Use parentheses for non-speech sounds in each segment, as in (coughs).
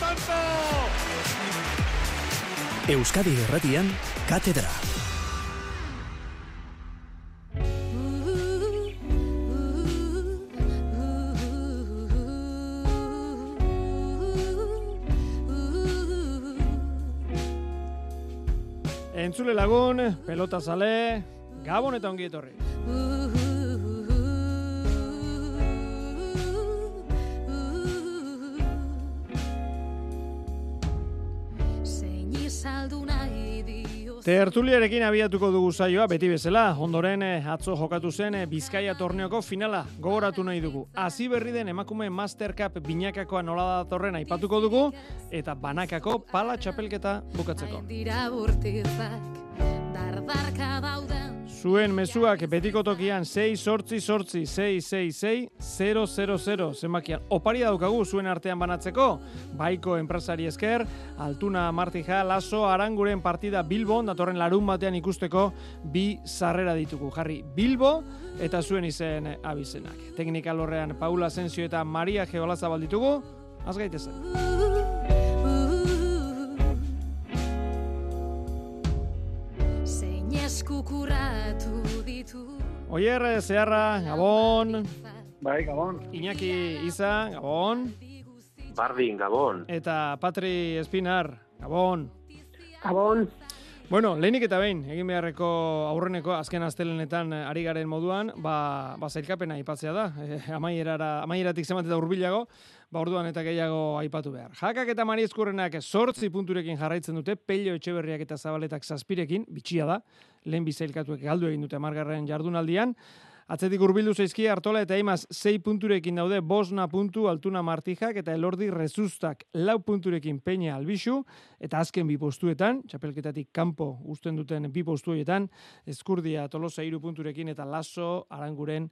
tanto! Euskadi Erratian, Katedra. Entzule lagun, pelota zale, gabon eta ongi etorri. Tertuliarekin abiatuko dugu zaioa, beti bezala, ondoren eh, atzo jokatu zen eh, Bizkaia torneoko finala gogoratu nahi dugu. Hasi berri den emakume Master Cup binakakoa nola datorren aipatuko dugu, eta banakako pala txapelketa bukatzeko. Dardarka dauden Zuen mezuak betiko tokian 6 sortzi sortzi 666 000 zenbakian. Opari daukagu zuen artean banatzeko, baiko enpresari esker, Altuna Martija, Laso, Aranguren partida Bilbo, datorren larun batean ikusteko bi sarrera ditugu. Jarri Bilbo eta zuen izen abizenak. Teknikal horrean Paula Asensio eta Maria Geolaza balditugu, azgaitezen. Eskukuratu ditu. Oier, Zeharra, Gabon. Bai, Gabon. Iñaki Iza, Gabon. Bardin, Gabon. Eta Patri Espinar, Gabon. Gabon. Bueno, lehenik eta behin, egin beharreko aurreneko azken astelenetan ari garen moduan, ba, ba zailkapena ipatzea da. E, amaierara, amaieratik zemat eta urbilago, ba orduan eta gehiago aipatu behar. Jakak eta Mari Eskurrenak sortzi punturekin jarraitzen dute, Pello Etxeberriak eta Zabaletak zazpirekin, bitxia da, lehen bizailkatuek galdu egin dute margarren jardunaldian, Atzetik urbildu zaizki hartola eta imaz 6 punturekin daude Bosna puntu Altuna Martijak eta Elordi Rezustak lau punturekin Peña Albixu eta azken bi postuetan, txapelketatik kanpo usten duten bi postuetan, Eskurdia Tolosa iru punturekin eta Laso Aranguren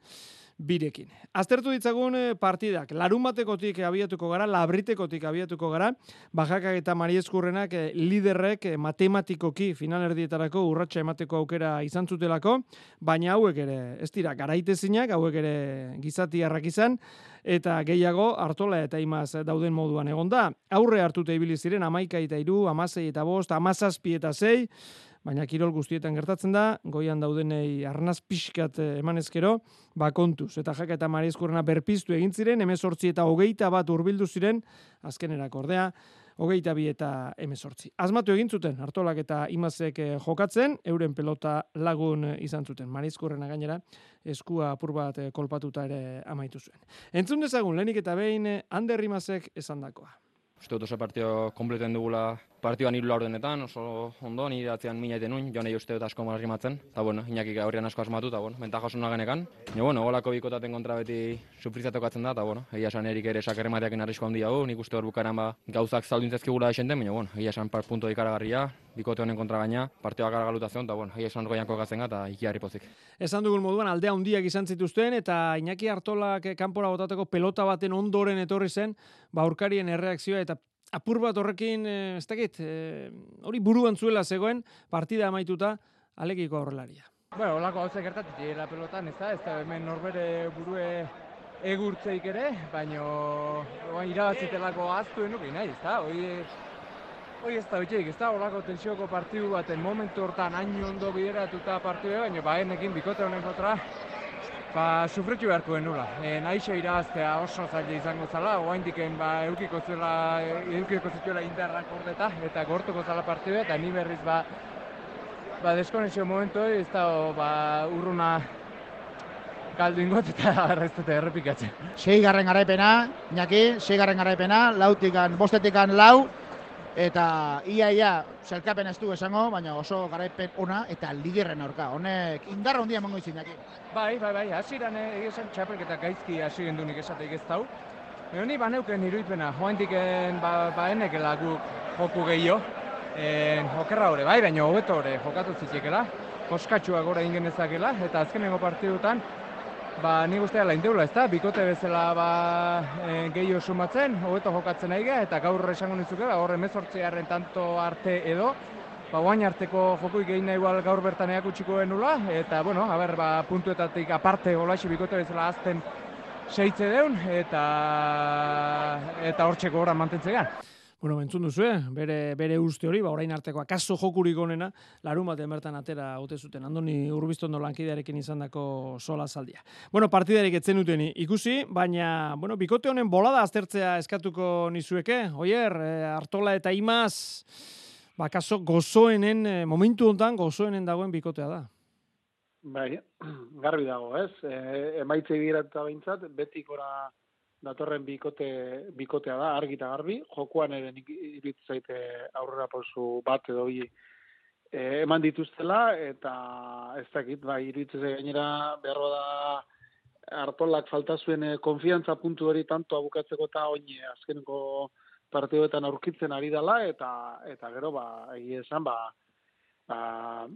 birekin. Aztertu ditzagun eh, partidak, larun batekotik abiatuko gara, labritekotik abiatuko gara, bajakak eta marieskurrenak eh, liderrek eh, matematikoki finalerdietarako urratsa emateko aukera izan zutelako, baina hauek ere, ez dira, garaitezinak, hauek ere gizati harrak izan, eta gehiago hartola eta imaz dauden moduan egon da. Aurre hartute ibili ziren amaika eta iru, amasei eta bost, amazazpi eta zei, baina kirol guztietan gertatzen da, goian daudenei arnaz pixkat eh, emanezkero, ba kontuz. Eta jaka eta mariezkurrena berpiztu egin ziren, emezortzi eta hogeita bat urbildu ziren, azkenerak ordea, hogeita bi eta emezortzi. Azmatu egin zuten, hartolak eta imazek eh, jokatzen, euren pelota lagun eh, izan zuten. Mariezkurrena gainera, eskua apur bat kolpatuta ere amaitu zuen. Entzun dezagun, lehenik eta behin, Ander Imazek esan dakoa. Uste dut oso partio kompleten dugula partioan hiru laurdenetan, oso ondo, ni atzean mina iten nuen, joan uste dut asko marrimatzen, eta bueno, inakik aurrian asko asmatu, eta bueno, bentaja oso nagenekan. Ja, bueno, golako bikotaten kontra beti sufrizatokatzen da, eta bueno, egia esan erik ere sakerre mateak inarrizko handi hau, nik uste hor bukaran ba, gauzak zaudintzezki gula esenten, baina bueno, egia esan par punto ikaragarria, bikote honen kontra gaina, partioa gara galutazion, eta bueno, egia esan goian kokatzen eta ikiarri pozik. Esan dugun moduan, aldea handiak izan zituzten, eta Iñaki Artolak kanpora botateko pelota baten ondoren etorri zen, ba, aurkarien erreakzioa eta apur bat horrekin, eh, ez dakit, eh, hori buruan zuela zegoen, partida amaituta, alegiko aurrelaria. Bueno, holako hau gertatik dira pelotan, ez da, ez da, hemen norbere burue egurtzeik ere, baino oain irabatzitelako aztu enuki nahi, ez da, hori Hoi ez da bitxeik, ez da, holako tensioko partidu baten momentu hortan hain ondo bideratuta partidu, baina ba, enekin bikote honen kontra, ba, sufritu beharko genula. E, nahixe irabaztea oso zaila izango zala, oain ba, eukiko zela, eukiko zituela indarrak ordeta, eta gortuko zala partidu, eta ni berriz ba, ba deskonexio momentu ez da, ba, urruna galdu ingot eta (laughs) arreztete errepikatzen. Sei garren garaipena, Iñaki, sei garren garaipena, lautikan, bostetikan lau, eta ia ia zelkapen ez du esango, baina oso garaipen ona eta liderren aurka. Honek indarra handia emango izin daki. Bai, bai, bai, hasieran egia esan txapelketa gaizki hasi gendu nik esateik ez dau. Baina ni baneuken iruipena, joantiken ba, ba enekela guk joku gehiago. En, okerra hori, bai, baina hobeto hori jokatu zitekela. Koskatxua gora ingen ezakela, eta azkenengo partidutan Ba, ni guztia lain deula, ez da, bikote bezala ba, e, gehiago sumatzen, hobeto jokatzen nahi eta gaur esango nizuke, ba, horre mezortziaren tanto arte edo, ba, guain arteko jokuik egin nahi igual gaur bertaneak utziko genula, eta, bueno, haber, ba, puntuetatik aparte golaxi bikote bezala azten seitze deun, eta eta hortxeko horan mantentzean. Bueno, bentzun duzu, eh? bere, bere uste hori, ba, orain arteko akaso jokurik onena, larun batean bertan atera haute zuten, andoni urbiztondo lankidearekin izan dako sola zaldia. Bueno, partidarik etzen duten ikusi, baina, bueno, bikote honen bolada aztertzea eskatuko nizueke, oier, eh, Artola eta Imaz, ba, kaso gozoenen, eh, momentu hontan gozoenen dagoen bikotea da. Bai, (clears throat) garbi dago, ez? E, emaitze giratuta behintzat, betik ora datorren bikote, bikotea da, argi eta garbi, jokuan ere nik iruditzen zaite aurrera pausu bat edo bi e, eman dituztela, eta ez dakit, iruditzen zaite gainera behar da hartolak falta zuen e, konfiantza puntu hori tanto abukatzeko eta oin azkeneko partidoetan aurkitzen ari dela, eta eta gero, ba, egia esan, ba, ba,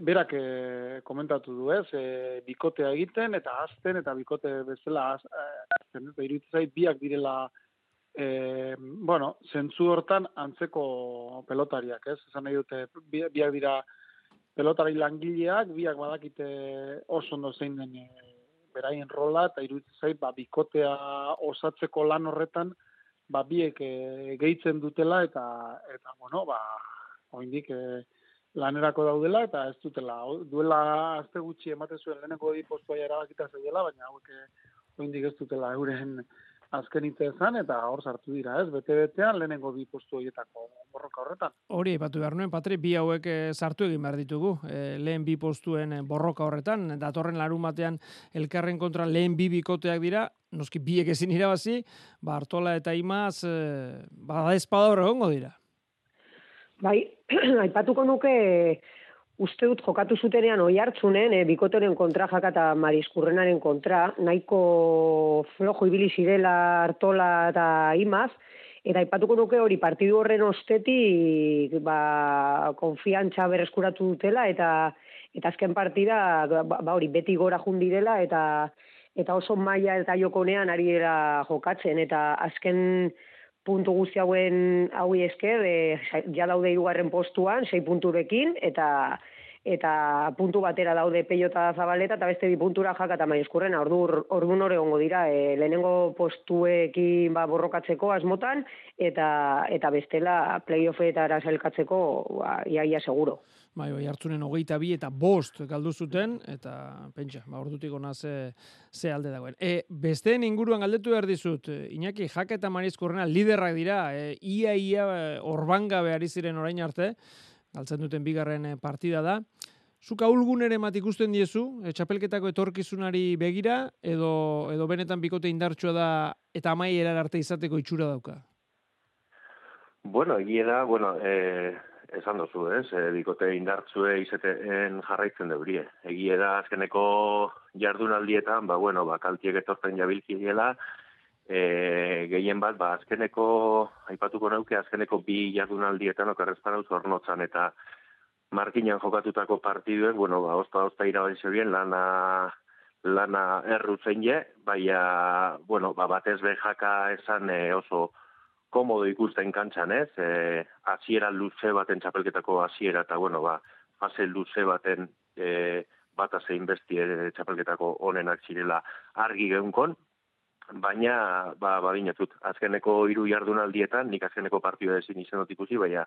berak e, komentatu du ez, e, bikotea egiten eta azten eta bikote bezala eh, azten, eta iruditzen zait biak direla e, bueno, zentzu hortan antzeko pelotariak, ez? Esan nahi dute, biak dira pelotari langileak, biak badakite oso ondo zein den e, beraien rola, eta iruditzen zait, ba, bikotea osatzeko lan horretan, ba, biek e, gehitzen dutela, eta, eta bueno, ba, oindik, e, lanerako daudela eta ez dutela. Duela azte gutxi ematen zuen lehenengo di postua erabakita zaiela, baina hauek oraindik ez dutela euren azken izan eta hor sartu dira, ez? Bete betean lehenengo bi postu horietako borroka horretan. Hori aipatu behar nuen, Patri, bi hauek eh, sartu egin behar ditugu. E, lehen bi postuen eh, borroka horretan, datorren larun batean elkarren kontra lehen bi bikoteak dira, noski biek ezin irabazi, ba Artola eta Imaz, e, bada espada horregongo dira. Bai, (clears throat) aipatuko nuke uste dut jokatu zutenean oi hartzunen, e, bikotoren kontra jakata mariskurrenaren kontra, nahiko flojo ibili zirela hartola eta imaz, eta aipatuko nuke hori partidu horren ostetik ba, konfiantza berreskuratu dutela, eta eta azken partida ba, ba hori beti gora jundirela, eta eta oso maila eta jokonean ari dela jokatzen, eta azken puntu guzti hauen haui esker, e, ja daude irugarren postuan, sei punturekin, eta eta puntu batera daude peiota zabaleta, eta beste bi puntura jaka eta maieskurren, ordu, ordu nore ongo dira, e, lehenengo postuekin ba, borrokatzeko asmotan, eta eta bestela playoffetara zelkatzeko ba, iaia seguro. Bai, bai, hartzunen hogeita bi eta bost galdu zuten, eta pentsa, ba, ordutik ona ze, ze alde dagoen. E, besteen inguruan galdetu behar dizut, Iñaki, jake eta marizkurrena liderrak dira, e, ia, ia, orbanga behari ziren orain arte, galtzen duten bigarren e, partida da. Zuk ahulgun ere mat ikusten diezu, e, txapelketako etorkizunari begira, edo, edo benetan bikote indartsua da, eta amai arte izateko itxura dauka? Bueno, egia da, bueno, eh, esan dozu, ez? E, bikote indartzue izaten jarraitzen deurie. Egie da azkeneko jardunaldietan, ba, bueno, ba, kaltiek etortzen jabilki dela, e, gehien bat, ba, azkeneko, aipatuko nauke, azkeneko bi jardunaldietan okarrezpan hau zornotzan, eta markinan jokatutako partiduen, bueno, ba, osta, osta irabazi bien, lana, lana errutzen je, baina, bueno, ba, batez behaka esan e, oso, komodo ikusten kantxan, ez? E, aziera luze baten txapelketako aziera, eta bueno, ba, fase luze baten e, bat azein besti e, txapelketako onenak zirela argi geunkon, baina, ba, ba azkeneko hiru jardunaldietan, nik azkeneko partioa ezin izan dut ikusi, baina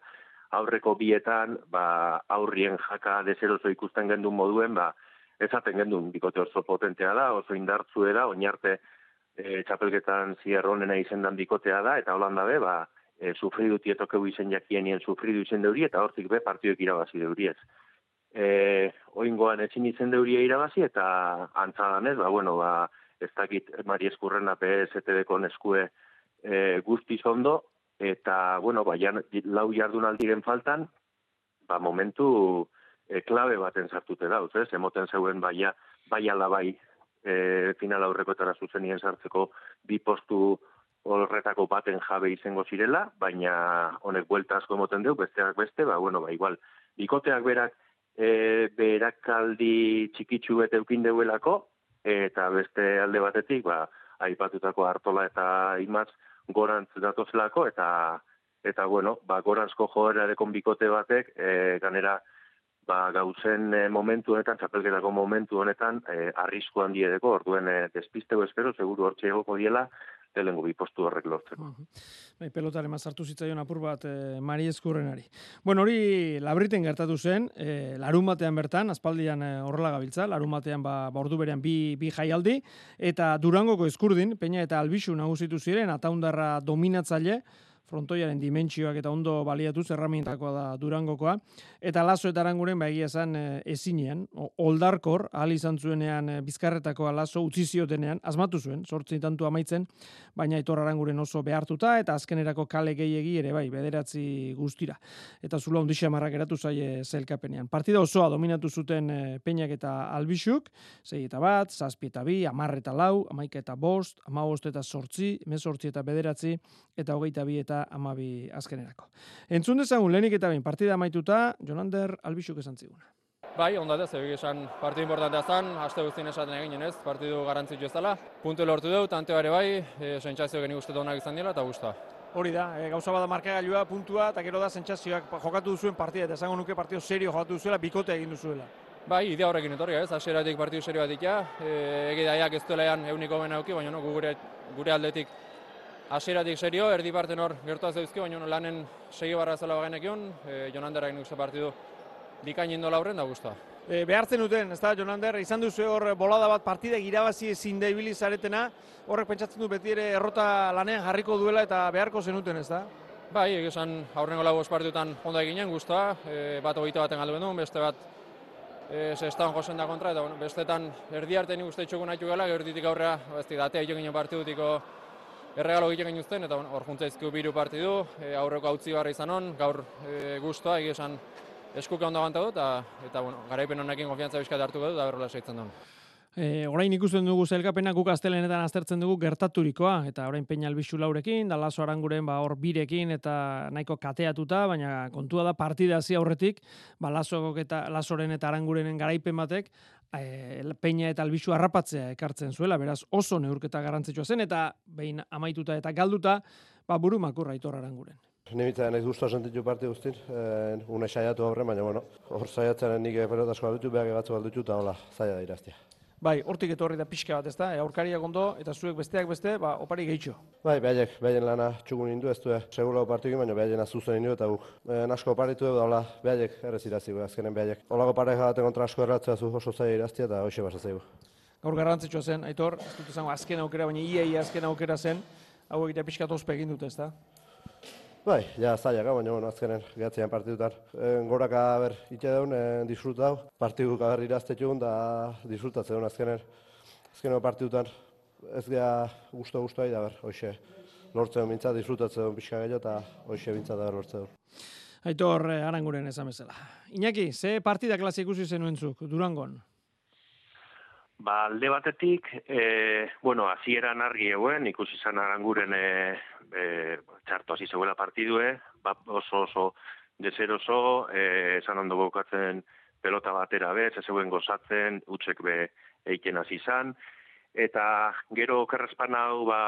aurreko bietan, ba, aurrien jaka dezerozo ikusten gendun moduen, ba, ezaten gendun, bikote oso potentea da, oso indartzuera, oinarte, e, txapelketan zier honena izendan bikotea da, eta holanda be, ba, e, sufridu tietokeu izen jakienien sufridu izen deuri, eta hortik be, partioek irabazi deuriez. E, oingoan etxin izen deuria irabazi, eta antzadan ez, ba, bueno, ba, ez dakit Mari Eskurrena PSTB-ko neskue e, guzti zondo, eta, bueno, ba, jan, lau jardun faltan, ba, momentu e, klabe baten sartute dauz, ez, emoten zeuen baia, bai ala bai e, final aurrekotara zuzenien sartzeko bi postu horretako baten jabe izango zirela, baina honek buelta asko emoten deu, besteak beste, ba, bueno, ba, igual, bikoteak berak, e, berak aldi txikitsu bete eukin deuelako, eta beste alde batetik, ba, aipatutako hartola eta imaz gorantz datozelako, eta eta bueno, ba, gorantzko joera bikote batek, e, ganera, ba, gauzen e, momentu honetan, txapelketako momentu honetan, e, arrisku handiedeko, orduen e, despistego espero, seguru hortxe egoko diela, lehengo bi postu horrek lortzeko. Uh Bai, pelotaren mazartu zitzaion apur bat e, Mari Eskurrenari. Bueno, hori labriten gertatu zen, e, larun batean bertan, aspaldian e, horrela gabiltza, larun batean ba, ba ordu berean bi, bi jaialdi, eta Durangoko eskurdin, Peña eta Albisu nagusitu ziren, ataundarra dominatzaile, frontoiaren dimentsioak eta ondo baliatu zerramintakoa da Durangokoa. Eta Laso eta Aranguren ba egia esan e, ezinean oldarkor ahal izan zuenean e, Bizkarretakoa Laso utzi ziotenean asmatu zuen 8 tantu amaitzen baina Aitor Aranguren oso behartuta eta azkenerako kale gehiegi ere bai bederatzi guztira. Eta zula ondi xamarrak eratu zaie zelkapenean partida osoa dominatu zuten e, Peñak eta Albixuk 6 eta bat 7 eta 2 10 eta 4 11 eta 5 15 eta 8 18 eta bederatzi eta hogeita bi eta amabi azkenerako. Entzun dezagun lehenik eta bain partida amaituta, Jonander Albixuk esan ziguna. Bai, onda da, zebi esan partidu importantea zen, haste guztien esaten egin ez, partidu garantzitu ez dela. Puntu lortu dugu, tante bare bai, e, sentsazio geni uste onak izan dela eta guzta. Hori da, e, gauza bada markagailua puntua eta gero da sentsazioak jokatu duzuen partida eta esango nuke partidu serio jokatu duzuela, bikote egin duzuela. Bai, idea horrekin etorri, ez, hasieratik partidu serio bat dikia, e, egidaiak ez duela ean euniko bena auki, baina no, gure, gure aldetik hasieratik serio, erdi parte hor gertuaz dauzki, baina lanen segi barra zela bagenekion, e, Jonanderak nik partidu bikain indola aurren da guztua. E, behartzen duten, ez da, Jonander, izan duzu hor bolada bat partida irabazi ezin da ibili zaretena, horrek pentsatzen du beti ere errota lanean jarriko duela eta beharko zenuten, ez da? Bai, esan aurrengo lau partidutan honda eginen guztua, e, bat hogeita baten galdu bendu, beste bat e, zestan josen da kontra, eta bueno, bestetan erdi arte nik uste itxuko nahi gela, gerditik aurrea, ez datea egin partidutiko erregalo egiten gainuzten, eta hor juntzaizku biru partidu, e, aurreko utzi barra izan on, gaur e, guztua, egia esan eskuke ondo banta dut, eta, eta bueno, garaipen honekin konfiantza bizkat hartu dut, da berrola seitzen duen. E, orain ikusten dugu zelkapena guk astelenetan aztertzen dugu gertaturikoa eta orain Peña Albisu laurekin, da Laso Aranguren ba hor birekin eta nahiko kateatuta, baina kontua da partida hasi aurretik, ba Lasok eta Lasoren eta Arangurenen garaipen batek e, Peña eta Albisu harrapatzea ekartzen zuela, beraz oso neurketa garrantzitsua zen eta behin amaituta eta galduta, ba buru makurra Aitor Aranguren. Nimitzen ez guztua sentitu parte guztin, e, une saiatu aurre, baina bueno, hor saiatzen nik pelotasko aldutu, behar egatzu aldutu, eta hola, zaila da iraztia. Bai, hortik etorri da pixka bat, ezta? E, aurkariak ondo eta zuek besteak beste, ba opari gehitxo. Bai, behaiek, behaien lana txugun indu, ez du, seguro partidu, baina behaien azuzen indu, eta guk. E, nasko oparitu da, hola, behaiek errez irazi, azkenen behaiek. Olago pare jaten kontra asko erratzea zu oso zaila iraztia, eta hoxe basa zaigu. Gaur garrantzitsua zen, Aitor, ez dut izango azken aukera, baina ia, ia azken aukera zen, hau egitea pixka tospe egin dute, ezta? Bai, ja, zaila, gau, baina, bueno, azkenen, gehatzean partidutan. E, goraka, ber, ite daun, e, disfruta hau. Partidu kaber iraztetxun, da disfrutatzen daun azkenen. Azkenen partidutan, ez gea guztu guztu da, ber, hoxe, lortzen mintzat, disfrutatzen daun pixka gehiago, eta hoxe mintzat da lortzen daun. Aitor, eh, aranguren esan bezala. Iñaki, ze partida klase ikusi zenuentzuk, Durangon? Ba, alde batetik, e, bueno, hasieran argi eguen, ikusi izan aranguren e, e, txarto hasi zegoela partidue, ba, oso oso dezeroso, e, esan ondo bokatzen pelota batera bez, ez zegoen gozatzen, utzek be eiken hasi izan, eta gero kerrezpan hau ba,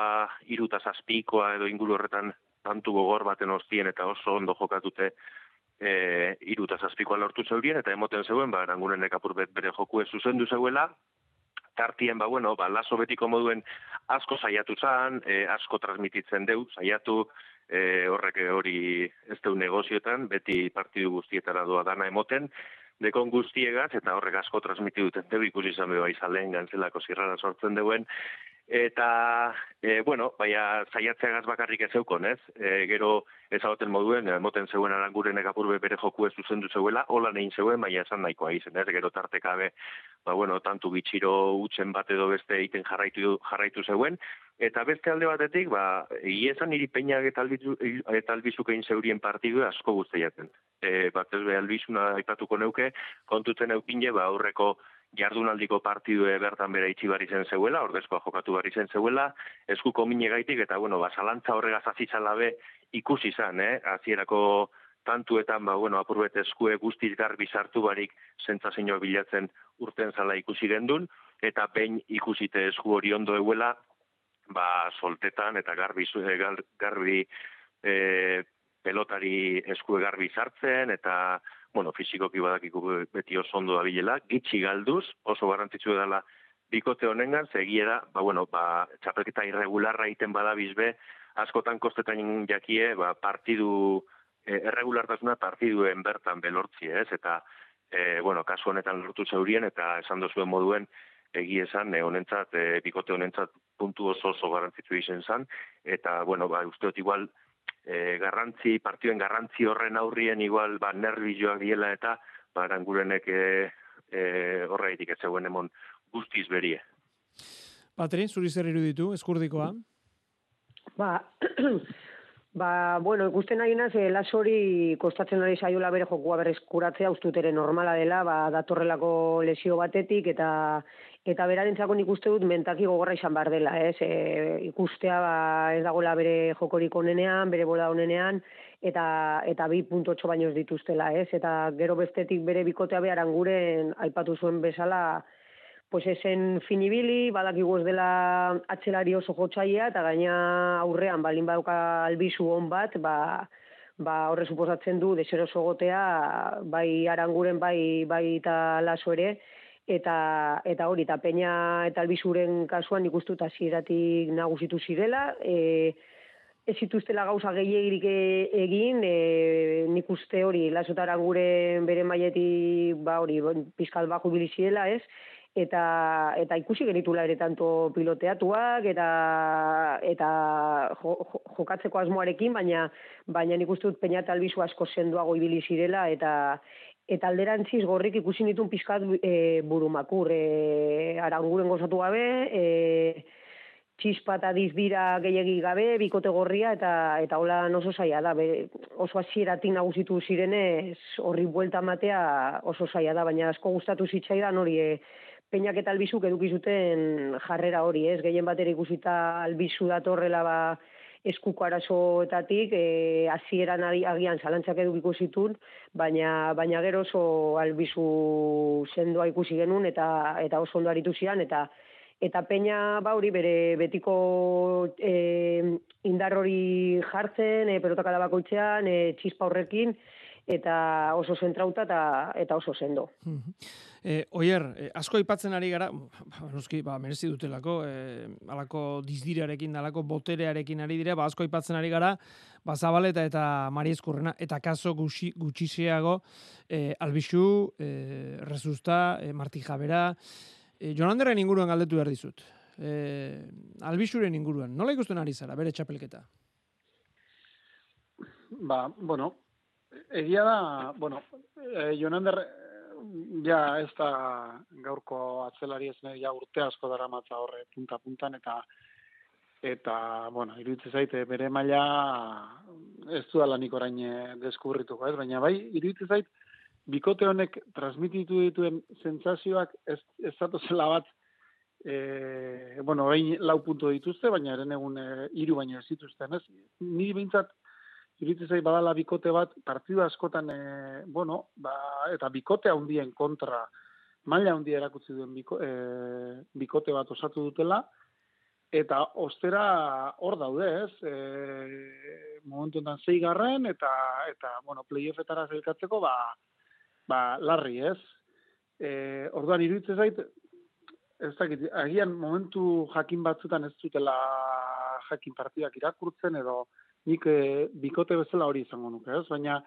iruta zazpikoa edo inguru horretan tantu gogor baten ostien eta oso ondo jokatute e, iruta zazpikoa lortu zeurien, eta emoten zeuen, ba, aranguren ekapur bere joku ez zuzendu zeuela, tartien, ba, bueno, ba, laso betiko moduen asko saiatu zan, e, asko transmititzen deu, saiatu, e, horrek hori ez deu negozioetan, beti partidu guztietara doa dana emoten, dekon guztiegaz, eta horrek asko transmititu duten. Deu ikusi izan beha izalen gantzelako zirrara sortzen deuen, Eta, e, bueno, baina zaiatzeagaz bakarrik ez eukon, ez? E, gero ez moduen, moten zeuen aranguren egapurbe bere joku ez zuzendu zeuela, hola nein zeuen, baina esan nahikoa izen, ez? Gero tartekabe, ba, bueno, tantu bitxiro utzen bat edo beste egiten jarraitu, jarraitu zeuen, eta beste alde batetik, ba, esan niri peinak eta, albizu, eta albizuk egin zeurien partidu asko guztiaten. E, bat ez be albizuna aipatuko neuke, kontutzen eukine, ba, aurreko jardunaldiko partidu bertan bere itxi bari zen zeuela, ordezkoa jokatu bari zen zeuela, eskuko mine gaitik, eta bueno, basalantza horregaz azitzalabe ikusi izan, eh? azierako tantuetan, ba, bueno, apurbet eskue guztiz garbi sartu barik zentzazio bilatzen urten zala ikusi gendun, eta pein ikusite esku hori ondo eguela, ba, soltetan eta garbi, garbi e, pelotari eskue garbi sartzen, eta bueno, fizikoki badakiku beti oso ondo dabilela, gitxi galduz, oso garrantzitsu dela bikote honengan, zegiera, ba, bueno, ba, txapelketa irregularra egiten bada bizbe, askotan kostetan jakie, ba, partidu, e, erregulartasuna partiduen bertan belortzi, ez? Eta, e, bueno, kasu honetan lortu zeurien, eta esan dozuen moduen, egi esan, e, honentzat, e, bikote honentzat puntu oso oso garrantzitsu izen zan, eta, bueno, ba, usteot igual, e, garrantzi, partioen garrantzi horren aurrien igual, ba, nervizioak diela eta, ba, arangurenek e, e, horreitik ez zegoen emon guztiz berie. Patri, zuri zer iruditu, eskurdikoa? Ba, (clears throat) Ba, bueno, ikusten nahi naz, eh, lasori kostatzen ari saiola bere jokua berreskuratzea ustutere normala dela, ba, datorrelako lesio batetik, eta eta berarentzako nik uste dut mentaki gogorra izan behar dela, ez? E, ikustea ba, ez dagoela bere jokorik onenean, bere bola onenean, eta, eta bi puntotxo baino ez dituztela, ez? Eta gero bestetik bere bikotea behar anguren aipatu zuen bezala, pues esen finibili, badakigu ez dela atzelari oso jotxaia, eta gaina aurrean balin badauka albizu hon bat, ba, ba horre suposatzen du desero gotea, bai aranguren, bai, bai eta laso ere, eta, eta hori, eta peina eta albizuren kasuan ikustu eta ziratik nagusitu zirela, e, ez zituztela gauza gehiagirik e, egin, e, nik uste hori, lasotara gure bere maietik, ba hori, pizkal baku biliziela, ez? Eta eta ikusi genitula ere tanto piloteatuak eta eta jokatzeko asmoarekin baina baina nik uste dut Peña Albizu asko senduago ibili zirela eta eta alderantziz gorrik ikusi nitun pizkat e, burumakur e, aranguren gozatu gabe e, txispa eta dizdira gehiagi gabe, bikote gorria, eta eta hola oso zaila da, be, oso hasieratik nagusitu zirenez horri buelta matea oso zaila da, baina asko gustatu zitzaidan hori e, peinak eta albizuk eduki zuten jarrera hori, ez? Gehien bat ikusita albizu datorrela ba eskuko arazoetatik, e, azieran agian zalantzak edukiko zitun, baina, baina gero oso albizu sendoa ikusi genuen eta eta oso ondo aritu zian, eta eta peina ba hori bere betiko e, indar hori jartzen, e, pelotakada bakoitzean, e, txispa horrekin, eta oso zentrauta eta, eta oso sendo. E, oier, eh, asko aipatzen ari gara, ba, nuski, ba, merezi dutelako, e, alako dizdirarekin, alako boterearekin ari dira, ba, asko aipatzen ari gara, ba, zabaleta eta mari eskurrena, eta kaso gutxi, gutxiseago, e, albixu, e, rezusta, e, marti jabera, e, Jonanderren inguruan galdetu behar dizut. E, albixuren inguruan, nola ikusten ari zara, bere txapelketa? Ba, bueno, egia da, bueno, e, Jonander, ja, ez da gaurko atzelari ez ja urte asko dara matza horre punta-puntan, eta, eta, bueno, iruditze zaite, bere maila ez du alanik orain eh, deskubrituko, ez? Baina bai, iruditze zait, bikote honek transmititu dituen sentsazioak ez, ez zela bat, e, bueno, orain lau puntu dituzte, baina eren egun e, iru baino ez dituzten, ez? Niri behintzat, iritsi zai badala bikote bat partidu askotan e, bueno, ba, eta bikote handien kontra maila handia erakutsi duen biko, e, bikote bat osatu dutela eta ostera hor daude, ez? E, momentu enten zeigarren eta eta bueno, playoffetara zelkatzeko ba, ba larri, ez? E, orduan iruditzen zait ez dakit, agian momentu jakin batzutan ez zutela jakin partidak irakurtzen edo nik e, bikote bezala hori izango nuke, ez? Baina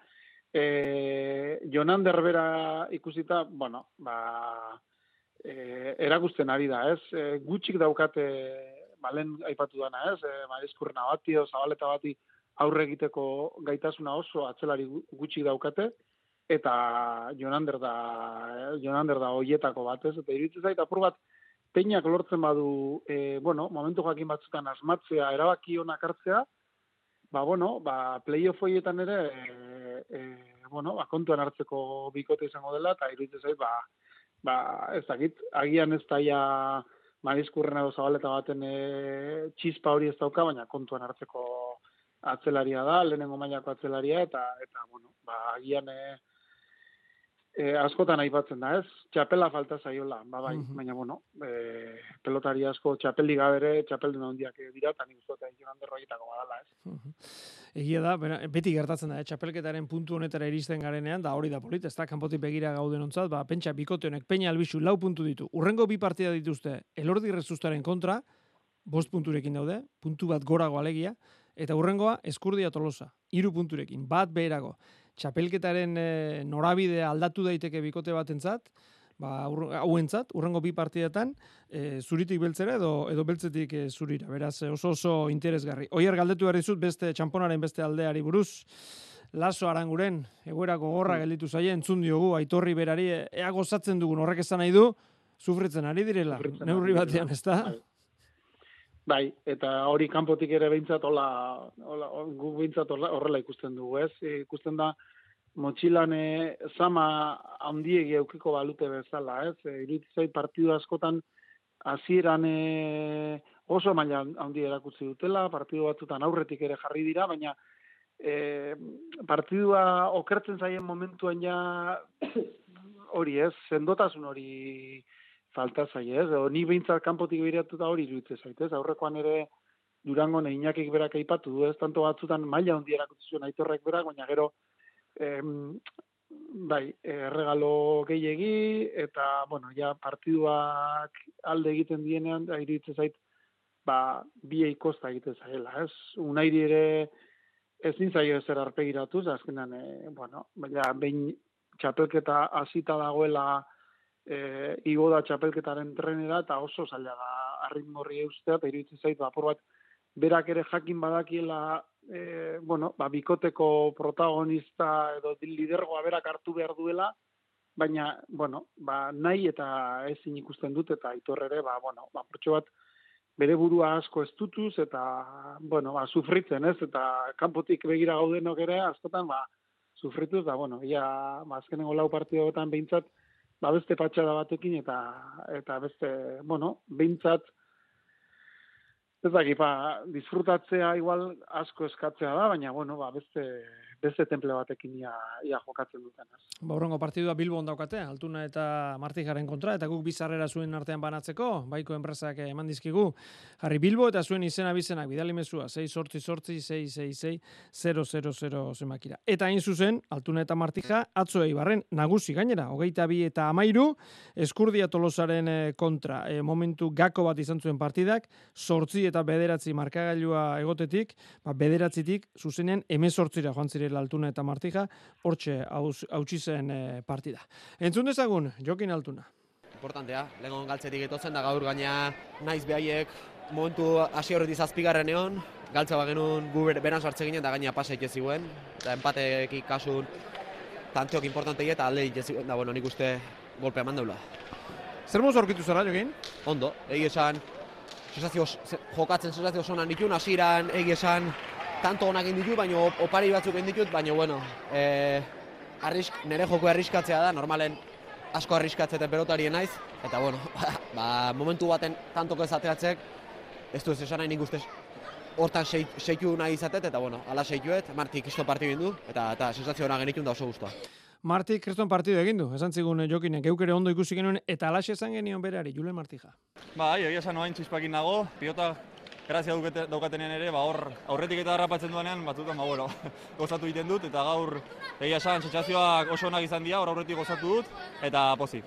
e, Jonan Derbera ikusita, bueno, ba, e, erakusten ari da, ez? E, gutxik daukate, balen aipatu dana, ez? E, Marizkurrena bati, zabaleta bati aurre egiteko gaitasuna oso atzelari gutxik daukate, eta Jonander da, Jonander da hoietako bat, ez? Eta iruditzen zait, apur bat, peinak lortzen badu, e, bueno, momentu jakin batzutan asmatzea, erabaki honak hartzea, ba, bueno, ba, playoff hoietan ere, e, e, bueno, ba, kontuan hartzeko bikote izango dela, eta iruditzen zait, ba, ba, ez dakit, agian ez daia marizkurren edo zabaleta baten e, txispa hori ez dauka, baina kontuan hartzeko atzelaria da, lehenengo mailako atzelaria, eta, eta bueno, ba, agian e, e, askotan aipatzen da, ez? Txapela falta zaiola, ba bai, Mhm. baina bueno, e, pelotari asko txapeldi gabere, txapeldun handiak dira, eta nik uste dut Jonan Derroietako badala, ez? Egia da, bera, beti gertatzen da, eh? txapelketaren puntu honetara iristen garenean, da hori da polit, ez da, kanpotik begira gauden ontzat, ba, pentsa bikote honek, peina albizu, lau puntu ditu. Urrengo bi partida dituzte, elordi rezustaren kontra, bost punturekin daude, puntu bat gorago alegia, eta urrengoa eskurdia tolosa, hiru punturekin, bat beherago. Txapelketaren e, norabidea aldatu daiteke bikote batentzat, ba, hauentzat, urrengo bi partidetan, e, zuritik beltzera edo edo beltzetik e, zurira. Beraz, oso oso interesgarri. Oier galdetu behar dizut beste txamponaren beste aldeari buruz. Laso aranguren, egoera gogorra gelditu zaie, entzun diogu, aitorri berari, ea gozatzen dugun horrek esan nahi du, sufritzen ari direla, Sufritzen neurri batean, ez da? Bai. Bai, eta hori kanpotik ere behintzat hola, hola, gu behintzat horrela, ikusten dugu, ez? E, Ikusten da, motxilan e, zama handiegi eukiko balute bezala, ez? E, iruditzen zait partidu askotan hasieran oso maila handi erakutsi dutela, partidu batzutan aurretik ere jarri dira, baina e, partidua okertzen zaien momentuan ja (coughs) hori ez, sendotasun hori falta zaie, ez? O, ni behintzat kanpotik behiratuta hori iruditzen zait, ez? Aurrekoan ere Durango Inakik berak aipatu du, ez? Tanto batzutan maila handi erakutsi zuen aitorrek berak, baina gero em, bai, erregalo gehiegi eta bueno, ja partiduak alde egiten dienean iruditzen zait ba biei kosta egiten zaiela, ez? Unairi ere ezin zaio ezer arpegiratuz, azkenan e, bueno, baina behin txapelketa hasita dagoela e, igo da txapelketaren trenera eta oso zaila da arritmorri eustea eta iruditzen zait bapor bat berak ere jakin badakiela e, bueno, ba, bikoteko protagonista edo lidergoa berak hartu behar duela baina, bueno, ba, nahi eta ezin ikusten dut eta aitor ere, ba, bueno, ba, bat bere burua asko estutuz eta, bueno, ba, sufritzen, ez? Eta kanpotik begira gaudenok ere, askotan, ba, sufrituz, da, bueno, ia, ba, azkenengo lau partidoetan behintzat, ba, beste patxada batekin eta, eta beste, bueno, behintzat, ez dakit, ba, disfrutatzea igual asko eskatzea da, baina, bueno, ba, beste, beste temple batekin ia, ia jokatzen duten, ez? Ba, urrengo partidua Bilbon daukate, Altuna eta Martijaren kontra, eta guk bizarrera zuen artean banatzeko, baiko enpresak eman dizkigu, jarri Bilbo eta zuen izena bizenak, bidali mezua, 6 sortzi sortzi, 6 6 6 000 zemakira. Eta hain zuzen, Altuna eta Martija, atzo eibarren nagusi gainera, hogeita bi eta amairu, eskurdia tolosaren eh, kontra, e, momentu gako bat izan zuen partidak, sortzi eta bederatzi markagailua egotetik, ba, bederatzitik, zuzenean, emezortzira joan zirela Altuna eta Martija, hortxe hautsi zen eh, partida. Entzun dezagun, Jokin Altuna. Importantea, legon galtzetik etotzen da gaur gaina naiz behaiek momentu hasi horretik zazpigarren egon, galtza bagenun gu ber- beran sartze ginen da gaina paseik ez ziguen, eta empatekik kasun tanteok importantei eta alde ez ziguen, da bueno, nik uste golpe eman deula. Zer moz aurkitu zara, Jokin? Ondo, egi esan, sensazio, ze- jokatzen sensazio zonan ditun, hasieran egi esan, tanto onak egin ditu, baina op- opari batzuk egin ditut, baina bueno, e, arrisk, nire joko arriskatzea da, normalen asko arriskatzeten pelotarien naiz, eta bueno, (laughs) ba, momentu baten tantoko ez ateatzek, ez du ez esan nahi nik ustez hortan sei- seitu nahi izatet, eta bueno, ala seituet, Marti kisto partidu egin du, eta, eta sensazio ona genitun da oso guztua. Martik kriston partidu egin du, esan zigun eh, Jokin, geuk ere ondo ikusi genuen, eta alaxe esan genion berari, Julen Martija. Bai, egia esan oain txispakin nago, pilota grazia daukatenean ere, ba hor aurretik eta harrapatzen duanean, batzutan, ba bueno, (laughs) gozatu egiten dut, eta gaur egia esan sentsazioak oso onak izan dira, hor aurretik gozatu dut, eta pozik.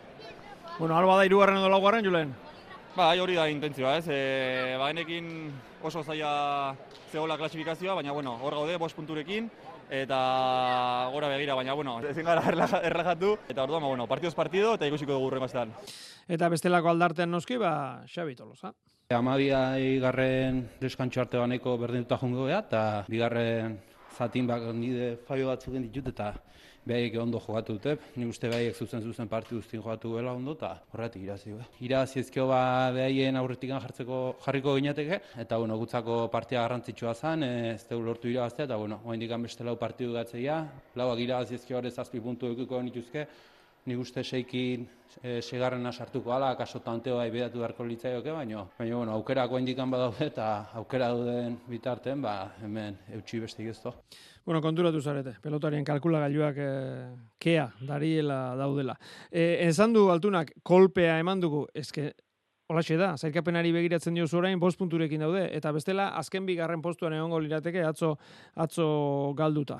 Bueno, alba da irugarren edo laugarren, Julen. Bai, hori da intentzioa, ez? E, ba, enekin oso zaila zegoela klasifikazioa, baina bueno, hor gaude, bost punturekin, eta gora begira, baina bueno, ezin gara erlajatu, eta orduan, ba, bueno, partidoz partido, eta ikusiko dugu astean. Eta bestelako aldartean noski, ba, Xabi Tolosa. Amabiai garren deskantxo arte baneko berdintuta jongo geha, eta bigarren zatin bak nide faio batzuk ditut, eta behaiek ondo jogatu dute. Ni uste behaiek zuzen zuzen partidu guztien jogatu gela ondo, eta horretik irazi. Be. Irazi ezkio ba behaien aurretikan jartzeko jarriko ginateke, eta bueno, gutzako partia garrantzitsua zen, eh, ez dugu lortu irabaztea, eta bueno, oraindik beste lau partidu gatzeia, lauak irazi ezkio hori zazpi puntu edukiko nituzke, ni uste seikin e, segarrena sartuko ala, kaso tanteoa ibedatu beharko litzaioke, baina, baina bueno, aukerako indikan badaude eta aukera duden bitarten, ba, hemen eutxi bestik ez Bueno, konturatu zarete, pelotarien kalkulagailuak e, kea, dariela daudela. E, esan du altunak, kolpea eman dugu, eske, Olaxe da, zailkapenari begiratzen dio orain bost punturekin daude, eta bestela, azken bigarren postuan egongo lirateke atzo, atzo galduta.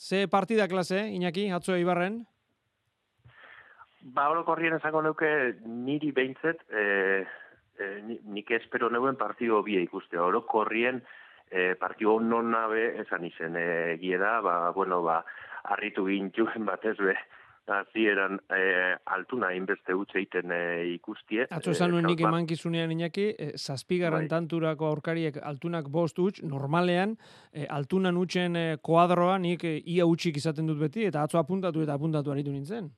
Ze partida klase, Iñaki, atzo Ibarren? Ba, hori korrien esango neuke niri behintzet, e, e, nik espero neuen partido bie ikuste. Hori korrien e, partido non nabe esan izen. E, gieda, ba, bueno, ba, arritu gintuen batez be, eran e, altuna inbeste utxe egiten e, ikustie. Atzo esan nuen nik eman kizunean inaki, e, zazpigarren bai. tanturako aurkariek altunak bost utx, normalean, e, altunan utxen e, koadroa nik e, ia utxik izaten dut beti, eta atzo apuntatu eta apuntatu aritu nintzen.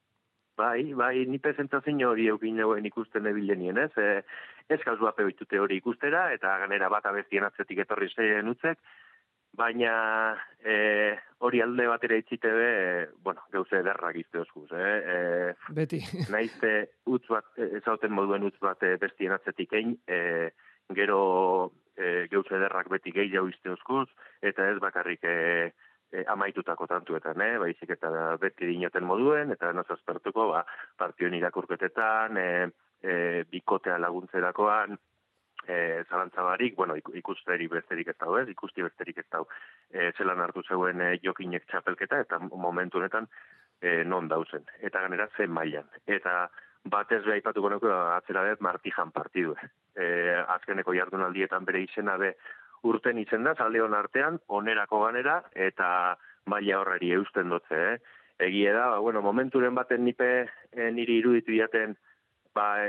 Bai, bai, ni presentazio hori eukin nagoen ikusten ebilenien, ez? E, ez kauzua peoitute hori ikustera, eta ganera bat abestien atzetik etorri zeien utzek, baina e, hori alde batera itxite be, e, bueno, gauze ederrak izte oskuz, eh? E, Beti. (laughs) Naizte utz bat, ezauten moduen utz bat e, bestien atzetik egin, e, gero e, gauze ederrak beti gehi jau izte oskuz, eta ez bakarrik e, e, amaitutako tantuetan, eh? baizik eta beti dinoten moduen, eta noz aspertuko, ba, partioen irakurketetan, e, e, bikotea laguntzerakoan, e, zalantzabarik, bueno, ikusteri besterik ez dago, ez? ikusti besterik ez dago, e, zelan hartu zeuen e, jokinek txapelketa, eta momentu honetan e, non dauzen, eta ganera zen mailan. Eta batez beha ipatuko nuke, atzera dut martijan partidu. E, azkeneko jardunaldietan bere izena be, urten izen da, zalde artean, onerako ganera, eta maila horreri eusten dutze, eh? Egie da, ba, bueno, momenturen baten nipe e, niri iruditu jaten, ba,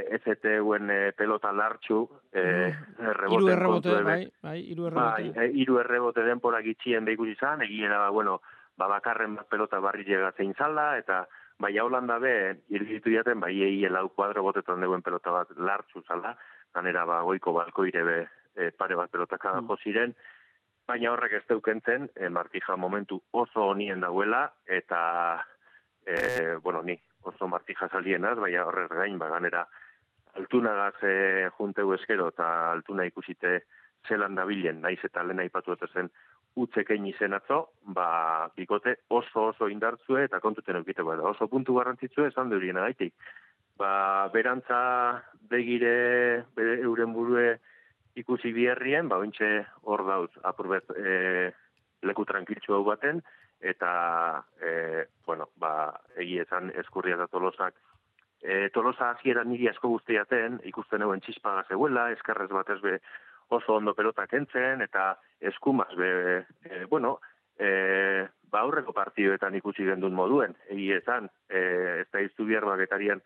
guen e, pelota lartxu, e, mm. iru errebote, bai, bai, iru errebote. Bai, iru errebote denporak itxien behikuz izan, egie da, ba, bueno, ba, bakarren bat pelota barri llegatzen zala, eta bai, Holanda be, iruditu jaten, bai, egie lau kuadro botetan duen pelota bat lartxu zala, ganera, ba, goiko balko irebe e, pare bat pelotaka mm. ziren, baina horrek ez deukentzen, e, martija momentu oso honien dagoela, eta, e, bueno, ni oso martija salienaz, baina horrek gain, ba, ganera, altunagaz e, junteu eskero, eta altuna ikusite zelan dabilen, naiz eta lehen aipatu zen utzekein izen atzo, ba, bikote oso oso indartzue eta kontuten eukite bada. Oso puntu garrantzitsue esan deurien agaitik. Ba, berantza begire, bere euren burue ikusi biherrien, ba, ointxe hor dauz, apurbet e, leku tranquiltxu hau baten, eta, e, bueno, ba, egi esan eskurria da tolosak. E, tolosa hasiera niri asko guztiaten, ikusten euen txispaga zeuela, eskarrez batez be oso ondo pelotak entzen, eta eskumaz be, e, bueno, e, ba, aurreko partioetan ikusi gendun moduen, egi esan, e, ez da iztu bihar baketarian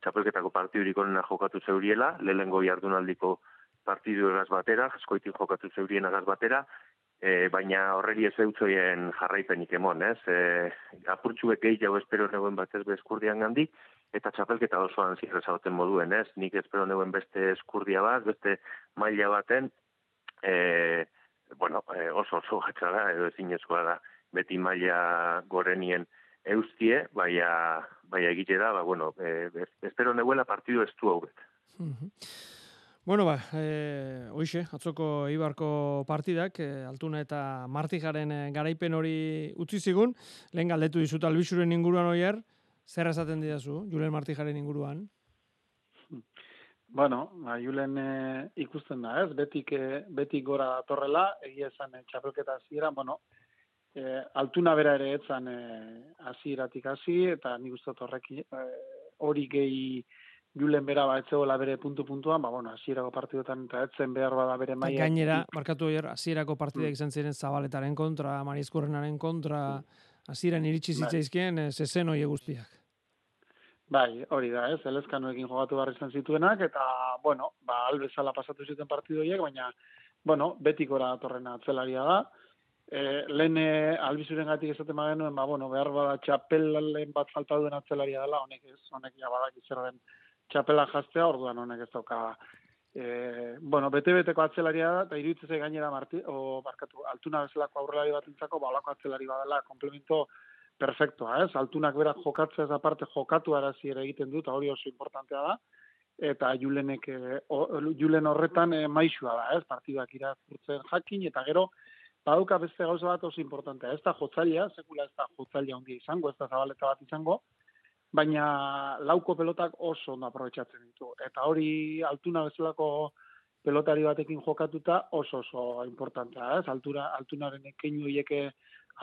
txapelketako partidurik onena jokatu zeuriela, lehengo jardunaldiko partidu batera, jaskoitin jokatu zeurien egaz batera, e, baina horreri ez eutzoien jarraipenik emon, ez? E, apurtxuek gehi jau espero neuen batez be eskurdian gandi, eta txapelketa osoan zirrezauten moduen, ez? Nik espero neuen beste eskurdia bat, beste maila baten, e, bueno, oso oso da, edo ezin da, beti maila gorenien eustie, baina, baina egite da, ba, bueno, e, espero neuela partidu ez du hau bet. Bueno, ba, e, oixe, atzoko Ibarko partidak, e, Altuna eta Martijaren e, garaipen hori utzi zigun, lehen galdetu dizut albisuren inguruan oier, zer esaten didazu, Julen Martijaren inguruan? Bueno, ba, Julen e, ikusten da, ez? Betik, e, betik gora torrela, egia esan e, txapelketa ziera, bueno, e, altuna bera ere etzan aziratik hasi eta nik uste horrek hori gehi Julen bera ba etzeola bere puntu puntuan, ba bueno, hasierako partidotan eta etzen behar bada bere maila. Gainera, markatu hier hasierako partida mm. izan ziren Zabaletaren kontra, Marizkurrenaren kontra, hasieran mm. iritsi bai. zitzaizkien bai. zezen hoe guztiak. Bai, hori da, ez, elezkanoekin jogatu barri izan zituenak, eta, bueno, ba, albezala pasatu zuten partidoiek, baina, bueno, betikora torrena atzelaria da. E, lehen e, albizuren gatik esaten genuen, ba, bueno, behar bada txapel bat falta duen atzelaria dela, honek ez, honek ja badak izan txapela jaztea, orduan honek ez dauka. E, bueno, bete-beteko atzelaria da, eta iruditzeze gainera marti, o, barkatu, altuna bezalako aurrelari bat entzako, ba, olako atzelari badala, komplemento perfektoa, ez? Altunak berak jokatzea ez aparte jokatu arazi ere egiten du, eta hori oso importantea da, eta Julenek, eh, o- Julen horretan eh, maixua da, ez? Partidak irakurtzen jakin, eta gero, baduka beste gauza bat oso importantea. Ez da jotzailea, sekula ez da jotzailea handia izango, ez da zabaleta bat izango, baina lauko pelotak oso ondo aprobetxatzen ditu. Eta hori altuna bezalako pelotari batekin jokatuta oso oso importantea, ez? Altura, altunaren keinu hieke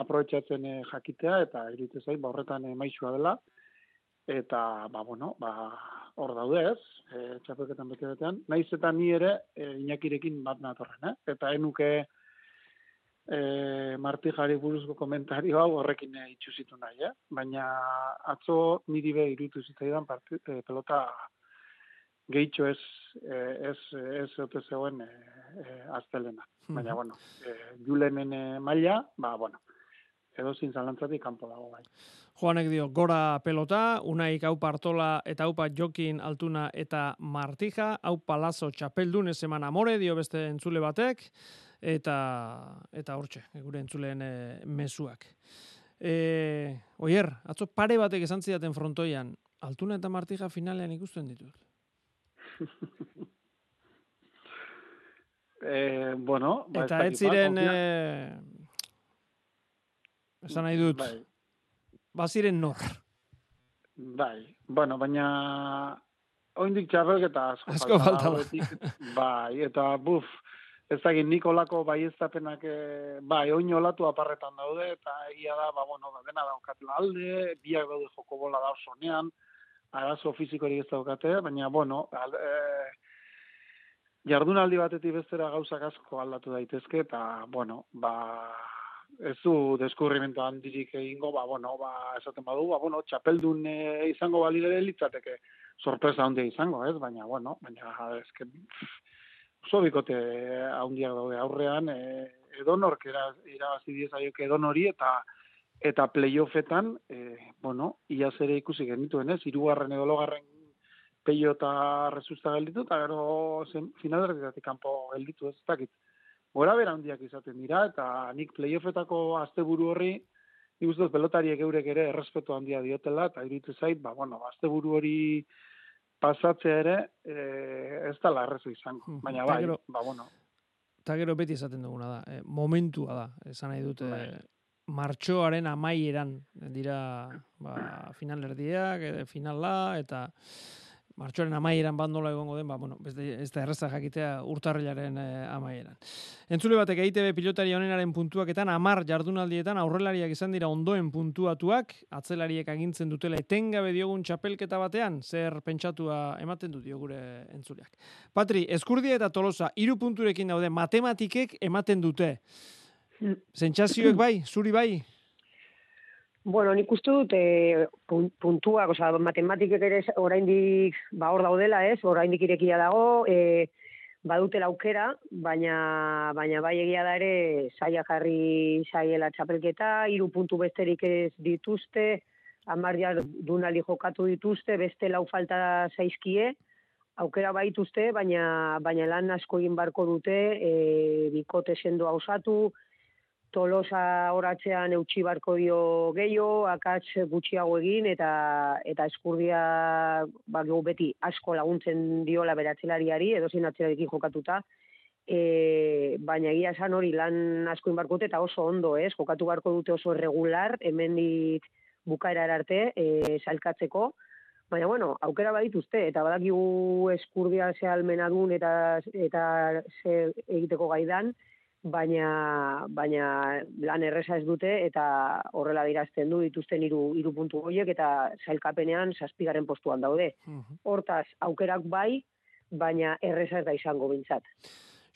aprobetxatzen eh, jakitea, eta iruditzen zait, ba, horretan eh, dela, eta, ba, bueno, ba, hor daude ez, e, txapelketan bete betean, naiz eta ni ere e, Iñakirekin bat natorren, eh? eta enuke e, Martijari buruzko komentario hau horrekin e, itxusitu nahi, eh? baina atzo niri be irutu zitzaidan parti, e, pelota gehitxo ez, ez, ez ote zegoen e, e, aztelena. Baina, bueno, e, Julenen e, maila, ba, bueno, edo zalantzatik kanpo dago bai. Joanek dio, gora pelota, unaik hau partola eta haupa jokin altuna eta martija, hau palazo txapeldun ez eman amore, dio beste entzule batek, eta eta hortxe, gure entzuleen e, mezuak. E, oier, atzo pare batek esan zidaten frontoian, altuna eta martija finalean ikusten ditut. (laughs) E, bueno, ba, Eta ez ziren, ba, e, esan nahi dut, Bai. baziren nor. Bai, bueno, baina oindik txarrelketa asko, Asko falta aurretik. bai, eta buf, ez dakit Nikolako baieztapenak, eh, bai, oin olatu aparretan daude, eta egia da, ba, bueno, da, dena daukatela alde, biak daude joko bola da osonean, arazo fizikorik ez daukate, baina, bueno, al, eh, jardunaldi batetik bestera gauzak asko aldatu daitezke, eta, bueno, ba, ez du deskurrimento handirik egingo, ba, bueno, ba, esaten badu, ba, bueno, txapeldun eh, izango balire litzateke sorpresa handia izango, ez? Baina, bueno, baina, eske, oso bikote handiak daude aurrean, e, edonork irabazi diezaiok edonori, eta eta playoffetan, e, bueno, iaz ere ikusi genituen, ez? Hirugarren edo logarren peio eta resusta gelditu, eta gero zen, finalerdetatik kanpo gelditu, ez dakit. Gora bera handiak izaten dira, eta nik playoffetako asteburu horri, nik pelotariek eurek ere errespetu handia diotela, eta iruditzen zait, ba, bueno, asteburu hori pasatzea ere, e, ez da larrezu izango. Baina Eta bai, gero- ba, bueno, Eta gero beti esaten duguna da, eh, momentua da, esan nahi dute, Bai. martxoaren amaieran dira ba, (clears throat) finalerdiak, eh, finala, eta martxoaren amaieran bat nola egongo den, ba, bueno, ez, da- ez da erraza jakitea urtarrilaren eh, amaieran. Entzule batek EITB pilotari honenaren puntuaketan, amar jardunaldietan aurrelariak izan dira ondoen puntuatuak, atzelariek agintzen dutela etengabe diogun txapelketa batean, zer pentsatua ematen du dio gure entzuleak. Patri, Eskurdia eta Tolosa hiru punturekin daude, matematikek ematen dute. Sentsazioek bai, zuri bai? Bueno, nik uste dut e, pun- puntuak, osea, matematikek ere oraindik ba hor daudela, ez? Oraindik irekia dago, e, badutela aukera, baina baina bai egia da ere saia jarri saiela txapelketa, hiru puntu besterik ez dituzte, hamar jardunaldi jokatu dituzte, beste lau falta zaizkie, aukera baituzte, baina baina lan asko egin barko dute, e, bikote sendoa osatu, Tolosa horatzean eutxi barko dio gehiago, akats gutxiago egin, eta eta eskurdia ba, beti asko laguntzen diola beratzelariari, edo zein atzelarekin jokatuta, e, baina egia esan hori lan asko inbarko eta oso ondo, ez? Jokatu barko dute oso regular, hemendik bukaera arte, e, salkatzeko, Baina, bueno, aukera badituzte, eta badakigu eskurdia ze almena dun eta, eta ze egiteko gaidan, baina, baina lan erresa ez dute eta horrela dirazten du dituzten hiru hiru puntu horiek eta sailkapenean zazpigaren postuan daude. Hortaz, aukerak bai, baina erresa ez da izango bintzat.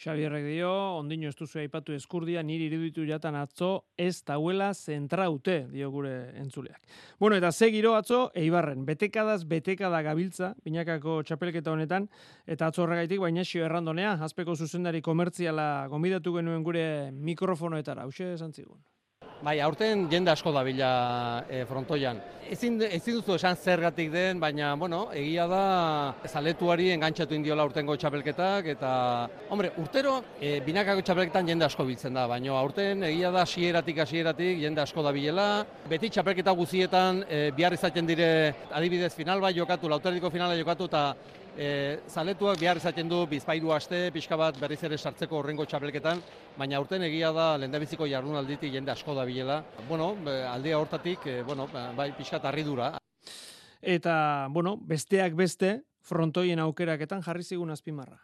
Xabierrek dio, ondino ez duzu aipatu eskurdia, niri iruditu jatan atzo ez dauela zentraute, dio gure entzuleak. Bueno, eta ze giro atzo, eibarren, betekadaz betekada gabiltza, binakako txapelketa honetan, eta atzo horregaitik, baina xio errandonea, azpeko zuzendari komertziala gomidatu genuen gure mikrofonoetara, hause esan zigun. Bai, aurten jende asko da bila e, frontoian. Ezin, ezin duzu esan zergatik den, baina, bueno, egia da zaletuari engantxatu indiola urtengo txapelketak, eta, hombre, urtero e, binakako txapelketan jende asko biltzen da, baina aurten egia da hasieratik hasieratik jende asko da bilela. Beti txapelketa guzietan e, bihar izaten dire adibidez final bai jokatu, lauterdiko finala jokatu, eta E, zaletuak behar izaten du bizpairu aste, pixka bat berriz ere sartzeko horrengo txapelketan, baina urten egia da lehendabiziko jardunalditik jende asko da bilela. Bueno, aldea hortatik, e, bueno, bai pixka arridura. Eta, bueno, besteak beste, frontoien aukeraketan jarri zigun azpimarra.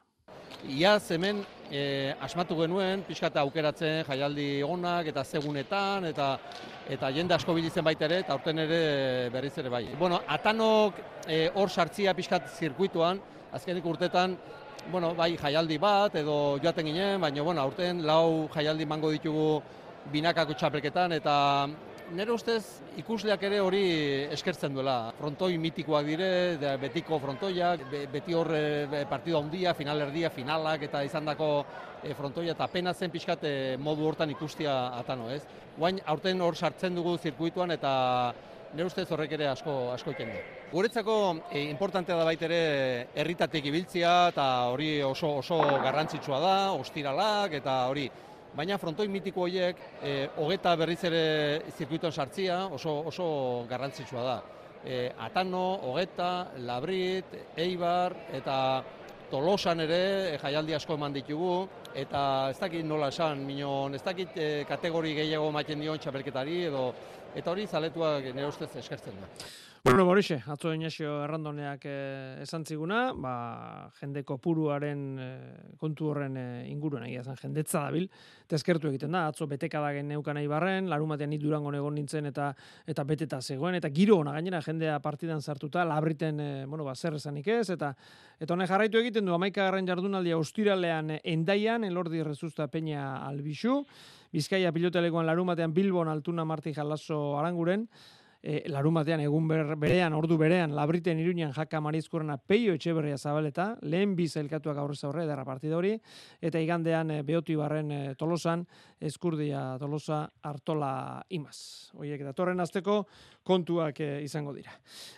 Ia hemen e, asmatu genuen, pixka aukeratzen jaialdi onak eta segunetan, eta eta jende asko bilitzen baita ere, eta aurten ere berriz ere bai. Bueno, atanok e, hor sartzia pixkat zirkuituan, azkenik urtetan, bueno, bai jaialdi bat edo joaten ginen, baina bueno, aurten lau jaialdi mango ditugu binakako txapelketan, eta nire ustez ikusleak ere hori eskertzen duela. Frontoi mitikoak dire, betiko frontoiak, beti hor e, partido handia, final erdia, finalak eta izandako e, frontoia eta pena zen pixkat e, modu hortan ikustia atano, ez? Guain aurten hor sartzen dugu zirkuituan eta nire ustez horrek ere asko asko iken du. Guretzako e, importantea da baitere herritatik ibiltzia eta hori oso oso garrantzitsua da, ostiralak eta hori baina frontoi mitiko horiek e, hogeta berriz ere zirkuitoan sartzia oso, oso garrantzitsua da. E, Atano, hogeta, Labrit, Eibar eta Tolosan ere e, jaialdi asko eman ditugu eta ez dakit nola esan, minon, ez dakit e, kategori gehiago maiten dion txapelketari edo eta hori zaletuak nire ustez eskertzen da. Bueno, Borixe, atzo Inaxio errandoneak eh, esan ziguna, ba, jende kopuruaren eh, kontu horren eh, inguruan egia zen jendetza dabil, tezkertu egiten da, atzo beteka da neukan nahi barren, larumatean nit durango egon nintzen eta eta beteta zegoen, eta giro ona gainera jendea partidan sartuta, labriten, eh, bueno, ba, zer esanik ez, eta eta honek jarraitu egiten du, amaika garren jardunaldia austiralean eh, endaian, elordi rezusta peña albixu, Bizkaia pilotelekoan larumatean Bilbon altuna Marti Jalaso aranguren, e, larun batean egun berean, ordu berean, labriten iruñan jaka marizkurrena peio etxeberria zabaleta, lehen biz elkatuak aurrez aurre, edera partida hori, eta igandean e, behoti barren e, tolosan, eskurdia tolosa hartola imaz. Oiek, datorren azteko kontuak e, izango dira.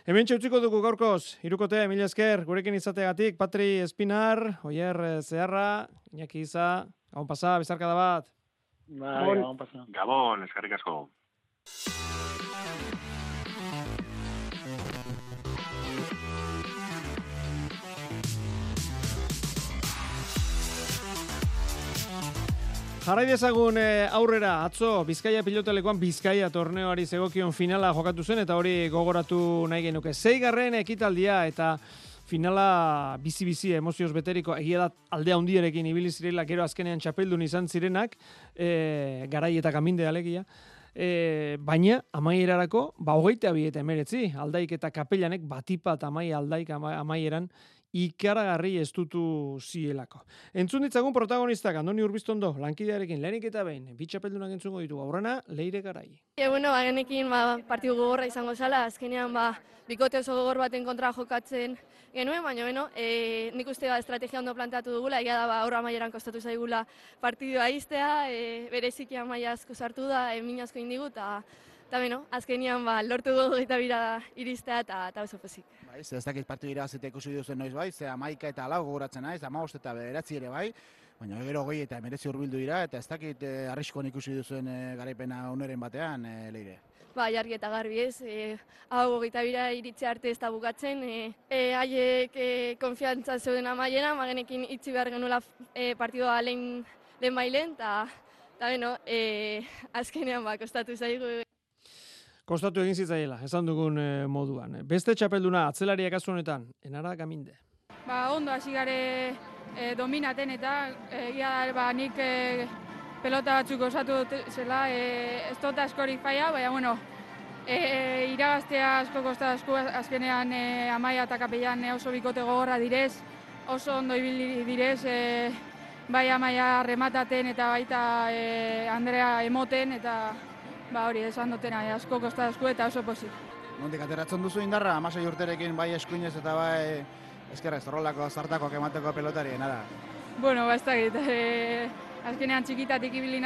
Hemen txautziko dugu gaurkoz, irukote, mila esker, gurekin izategatik, Patri Espinar, Oier e, Zeharra, Iñaki Iza, gabon pasa, bizarka da bat. Bai, gabon pasa. Gabon, eskerrik asko. Jarrai dezagun e, aurrera, atzo, Bizkaia pilotelekoan Bizkaia torneoari zegokion finala jokatu zen, eta hori gogoratu nahi genuke. Zeigarren ekitaldia eta finala bizi-bizi emozioz beteriko, egia da aldea hundierekin ibili zirela, gero azkenean txapeldun izan zirenak, e, garai eta kaminde alegia. E, baina, amaierarako, ba, hogeita bi eta emeretzi, aldaik eta kapelanek batipat amai aldaik amaieran, ikaragarri estutu zielako. Entzun ditzagun protagonistak, Andoni Urbiztondo, lankidearekin lehenik eta behin, bitxapeldunak entzungo ditu, aurrena, leire garai. E, bueno, bagenekin, ba, partidu gogorra izango zala, azkenean, ba, bikote oso gogor baten kontra jokatzen genuen, baina, bueno, e, nik uste ba, estrategia ondo plantatu dugula, egia da, ba, aurra maieran kostatu zaigula partidua iztea, e, bereziki amaia asko sartu da, e, min asko indigu, eta Eta beno, azkenian ba, lortu dugu eta bira iristea eta, eta oso pozik. Bai, ez dakit partu dira zete ikusi duzen noiz bai, ze amaika eta lau gogoratzen naiz, ama eta beratzi ere bai, baina gero goi eta merezi urbildu dira, eta ez dakit eh, arriskoan ikusi duzen eh, garaipena oneren batean, eh, leire. Ba, jarri eta garbi ez, eh, hau gogeita bira iritze arte ez da bukatzen, eh, eh, haiek eh, konfiantza zeuden amaiena, magenekin itzi behar genuela eh, partidua lehen, lehen bailen, eta eta beno, eh, azkenean ba, kostatu zaigu Kostatu egin zitzaiela, esan dugun eh, moduan. Beste txapelduna, atzelariak honetan, enara gaminde. Ba, ondo hasi gare e, dominaten eta egia da, ba, nik e, pelota batzuk osatu zela, e, ez dut askorik faia, baina, bueno, e, iragaztea asko kosta asko azkenean e, amaia eta kapellan oso bikote gogorra direz, oso ondo ibili direz, e, bai amaia remataten eta baita e, Andrea emoten, eta ba hori esan dutena, eh, asko kosta esku eta oso pozik. Nondik ateratzen duzu indarra, amasei urterekin bai eskuinez eta bai eskerra zorrolako zartakoak emateko pelotari, nada? Bueno, ba ez da e, azkenean txikitatik ibili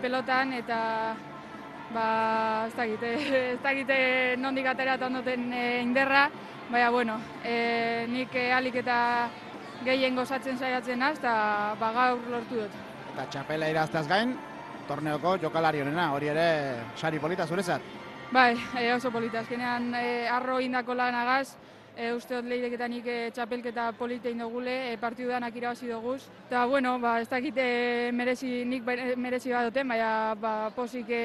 pelotan eta ba, ez dakit, eh, (laughs) ez dakit eh, nondik atera eta ondoten eh, inderra, baina, bueno, eh, nik eh, alik eta gehien gozatzen saiatzen naz, eta ba, gaur lortu dut. Eta txapela irazteaz gain, torneoko jokalari honena, hori ere sari polita zurezat. Bai, e, oso polita, azkenean e, arro indako lanagaz, e, uste dut lehireketan nik e, txapelketa polita indogule, e, partidudanak irabazi doguz. Eta, bueno, ba, ez dakit e, merezi, nik ba- merezi bat duten, baina ba, posik e,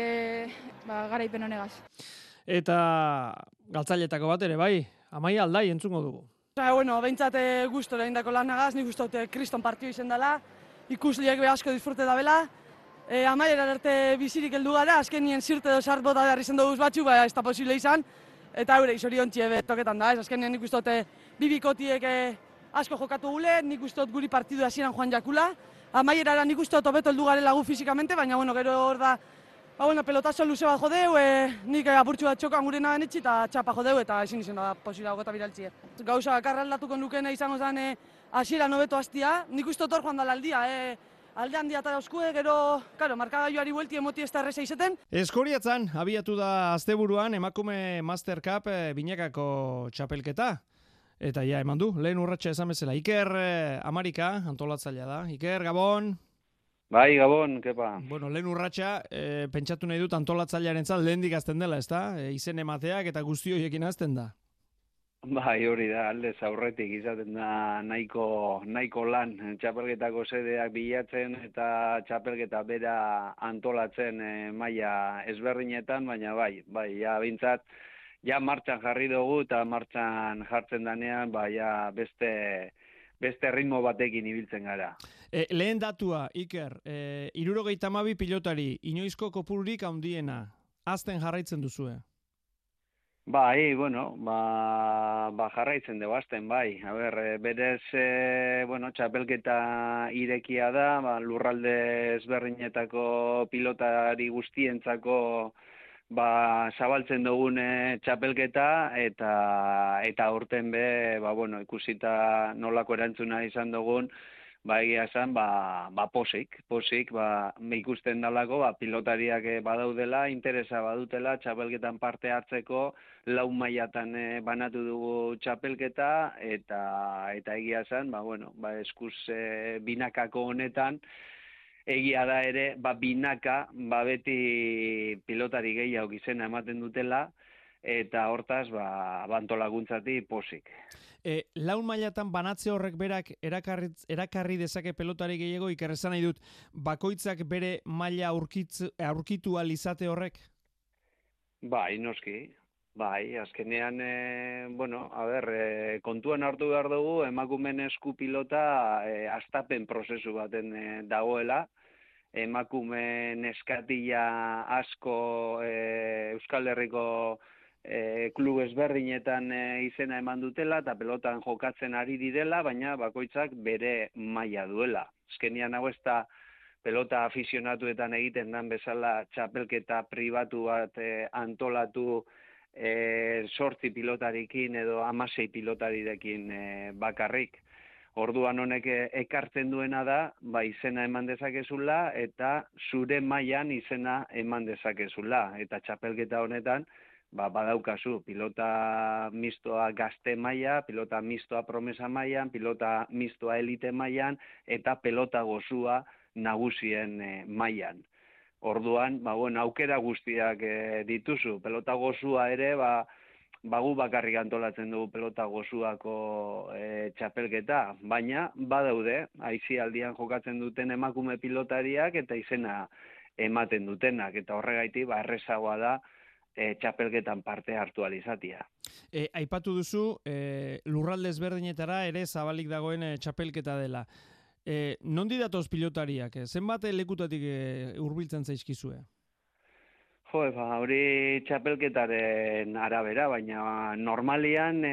ba, garaipen honegaz. Eta galtzailetako bat ere, bai, amaia aldai entzungo dugu. Osea, bueno, behintzat e, gusto egindako lanagaz, nik uste dut eh, kriston partio izen dela, ikusliek be asko disfrute da bela, e, amaiera arte bizirik heldu gara, azken nien zirte edo sart bota behar izan dugu batzu, baina ez da posible izan, eta eure izoriontxe be toketan da, ez? Azken nien nik uste dut eh, bi bikotiek eh, asko jokatu gule, nik uste dut guri partidu hasieran joan jakula, amaierara nik uste dut hobeto heldu garela gu fizikamente, baina bueno, gero hor da, Ba, bueno, pelotazo luze bat jodeu, e, nik e, apurtxu bat txokan gure nahen etxi eta txapa jodeu eta ezin izan da posila gota biraltzie. Gauza bakarra aldatuko nukena izango zen e, hasiera nobeto hastia, nik uste dut hor joan dala aldia, e, alde handia eta dauzkue, gero, karo, markagailuari buelti emoti ez da erreza izeten. Eskoriatzan, abiatu da asteburuan emakume Master Cup eh, binakako txapelketa. Eta ja, eman du, lehen urratxa esan bezala. Iker eh, Amarika, antolatzailea da. Iker, Gabon. Bai, Gabon, kepa. Bueno, lehen urratxa, eh, pentsatu nahi dut antolatzailearen zat, lehen dela, ezta? E, izen emateak eta guzti horiekin azten da. Bai, hori da, aldez aurretik izaten da nahiko, nahiko lan txapelketako sedeak bilatzen eta txapelketa bera antolatzen e, maila ezberdinetan, baina bai, bai, ja bintzat, ja martxan jarri dugu eta martxan jartzen danean, bai, ja beste, beste ritmo batekin ibiltzen gara. E, lehen datua, Iker, e, irurogeita mabi pilotari, inoizko kopururik handiena, azten jarraitzen duzue. Bai, bueno, ba, ba jarraitzen dugu azten, bai. A ber, e, berez, e, bueno, txapelketa irekia da, ba, lurralde ezberdinetako pilotari guztientzako ba, zabaltzen dugun e, txapelketa eta eta urten be, ba, bueno, ikusita nolako erantzuna izan dugun, ba egia esan, ba, ba posik, posik, ba, ikusten dalako, ba, pilotariak eh, badaudela, interesa badutela, txapelketan parte hartzeko, lau mailatan eh, banatu dugu txapelketa, eta eta egia esan, ba, bueno, ba, eskuz e, binakako honetan, egia da ere, ba, binaka, ba, beti pilotari gehiago izena ematen dutela, eta hortaz, ba, bantolaguntzati posik. E, laun mailatan banatze horrek berak erakarri, erakarri dezake pelotari gehiago ikerrezan nahi dut bakoitzak bere maila aurkitz, aurkitu alizate horrek? Bai, noski. Bai, azkenean, e, bueno, a ber, e, kontuan hartu behar dugu, emakumen esku pilota e, astapen prozesu baten e, dagoela, emakumen eskatila asko e, Euskal Herriko e, klub ezberdinetan e, izena eman dutela eta pelotan jokatzen ari direla, baina bakoitzak bere maila duela. Azkenian hau ez da pelota afizionatuetan egiten dan bezala txapelketa pribatu bat e, antolatu e, sortzi pilotarikin edo amasei pilotarirekin e, bakarrik. Orduan honek ekartzen duena da, ba izena eman dezakezula eta zure mailan izena eman dezakezula. Eta txapelketa honetan, ba, badaukazu pilota mistoa gazte maila, pilota mistoa promesa mailan, pilota mistoa elite mailan eta pelota gozua nagusien e, mailan. Orduan, ba, bueno, aukera guztiak e, dituzu, pelota gozua ere, ba, bagu bakarrik antolatzen dugu pelota gozuako e, txapelketa, baina badaude, aizi aldian jokatzen duten emakume pilotariak eta izena ematen dutenak, eta horregaitik, ba, errezagoa da, e, txapelketan parte hartu alizatia. E, aipatu duzu, e, lurralde ezberdinetara ere zabalik dagoen e, txapelketa dela. E, nondi datoz pilotariak, e, zenbat lekutatik e, urbiltzen zaizkizue? Jo, ba, hori txapelketaren arabera, baina normalian e,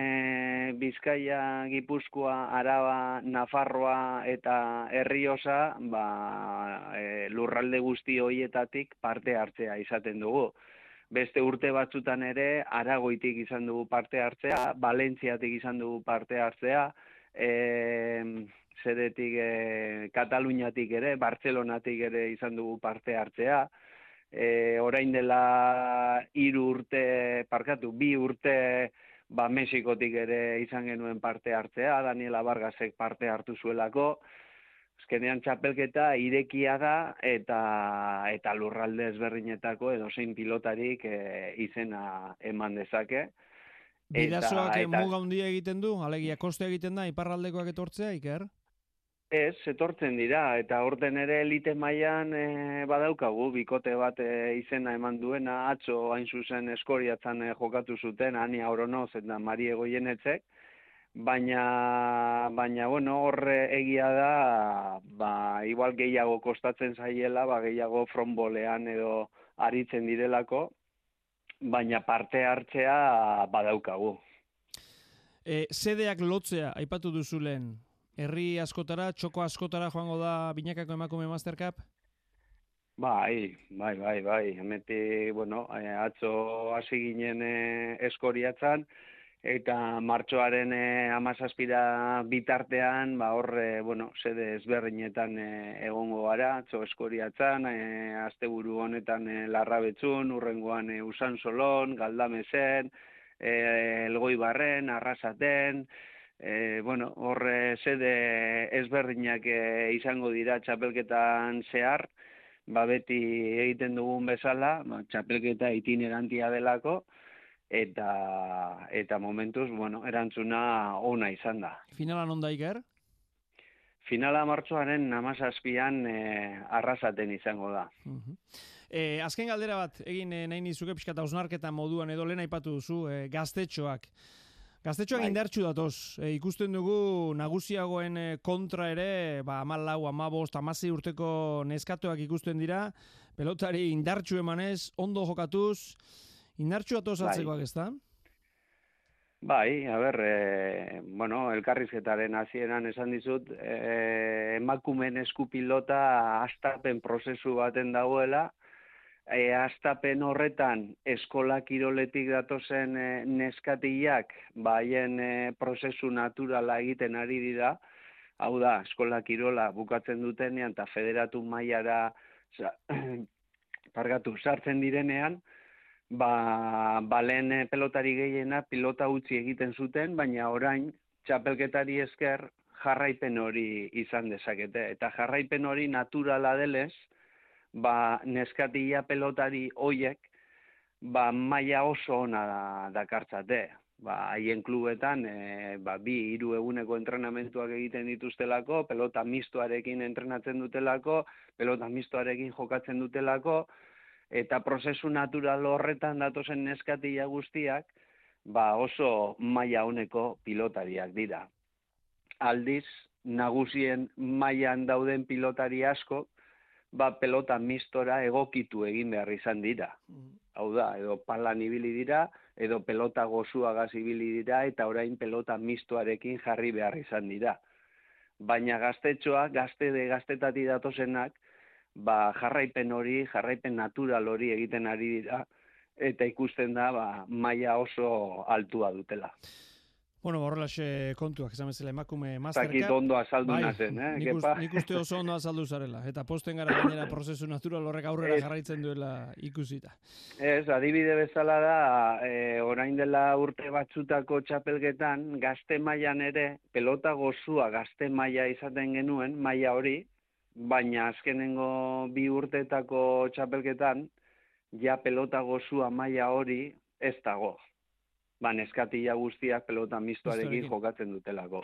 Bizkaia, Gipuzkoa, Araba, Nafarroa eta Herriosa ba, e, lurralde guzti hoietatik parte hartzea izaten dugu beste urte batzutan ere Aragoitik izan dugu parte hartzea, Valentziatik izan dugu parte hartzea, e, zeretik e, Kataluniatik ere, Bartzelonatik ere izan dugu parte hartzea, e, orain dela hiru urte, parkatu, bi urte, ba, Mexikotik ere izan genuen parte hartzea, Daniela Vargasek parte hartu zuelako, azkenean txapelketa irekia da eta eta lurralde ezberdinetako edo zein pilotarik e, izena eman dezake. Bidazoak eta, muga handia egiten du, alegia koste egiten da, iparraldekoak etortzea, Iker? Ez, etortzen dira, eta orden ere elite mailan e, badaukagu, bikote bat e, izena eman duena, atzo hain zuzen eskoriatzen e, jokatu zuten, Ani Auronoz eta Marie Goienetzek, baina, baina bueno, horre egia da, ba, igual gehiago kostatzen zaiela, ba, gehiago fronbolean edo aritzen direlako, baina parte hartzea badaukagu. E, sedeak lotzea, aipatu duzu lehen, herri askotara, txoko askotara joango da binakako emakume Mastercap? Bai, bai, bai, bai, emeti, bueno, eh, atzo hasi ginen eh, eskoriatzan, eta martxoaren e, amazazpira bitartean, ba horre, bueno, sede ezberdinetan e, egongo gara, txo eskoriatzen, e, asteburu honetan e, larrabetzun, urrengoan e, usan solon, galdamezen, e, elgoi barren, arrasaten, e, bueno, horre sede ezberdinak e, izango dira txapelketan zehar, ba beti egiten dugun bezala, ba, txapelketa itinerantia delako, eta eta momentuz, bueno, erantzuna ona izan da. Finala non da iker? Finala martxoaren namazazpian e, arrasaten izango da. e, azken galdera bat, egin e, nahi nizuke pixka eta moduan edo lehen aipatu duzu, e, gaztetxoak. Gaztetxoak bai. indartxu datoz, e, ikusten dugu nagusiagoen kontra ere, ba, amal lau, amabost, amazi urteko neskatuak ikusten dira, pelotari indartxu emanez, ondo jokatuz, Indartxu atoz bai. ez da? Bai, a ber, e, bueno, elkarrizketaren hasieran esan dizut, e, emakumen eskupilota astapen prozesu baten dagoela, e, astapen horretan eskola kiroletik datozen e, neskatiak, baien e, prozesu naturala egiten ari dira, hau da, eskola kirola bukatzen dutenean eta federatu mailara pargatu (clears throat) sartzen direnean, ba, balen eh, pelotari gehiena pilota utzi egiten zuten, baina orain txapelketari esker jarraipen hori izan dezakete. Eta jarraipen hori naturala delez, ba, neskatia pelotari hoiek, ba, maila oso ona da, dakartzate. Ba, haien klubetan, e, ba, bi, hiru eguneko entrenamentuak egiten dituztelako, pelota mistoarekin entrenatzen dutelako, pelota mistoarekin jokatzen dutelako, eta prozesu natural horretan datozen neskatia guztiak, ba oso maila honeko pilotariak dira. Aldiz, nagusien mailan dauden pilotari asko, ba pelota mistora egokitu egin behar izan dira. Mm. Hau da, edo palan ibili dira, edo pelota gozuagaz ibili dira, eta orain pelota mistoarekin jarri behar izan dira. Baina gaztetxoa, gazte de gaztetati datozenak, ba, jarraipen hori, jarraipen natural hori egiten ari dira, eta ikusten da ba, maila oso altua dutela. Bueno, horrela kontuak, esan bezala emakume masterka. Zakit ondo azaldu bai, nazen, eh? Nik, nik uste oso ondo azaldu zarela. Eta posten gara gainera (laughs) prozesu natural horrek aurrera jarraitzen duela ikusita. Ez, adibide bezala da, e, orain dela urte batzutako txapelgetan, gazte mailan ere, pelota gozua gazte maila izaten genuen, maila hori, baina azkenengo bi urteetako txapelketan, ja pelota gozua maila hori ez dago. Ba, neskatila guztiak pelota mistoarekin jokatzen dutelako.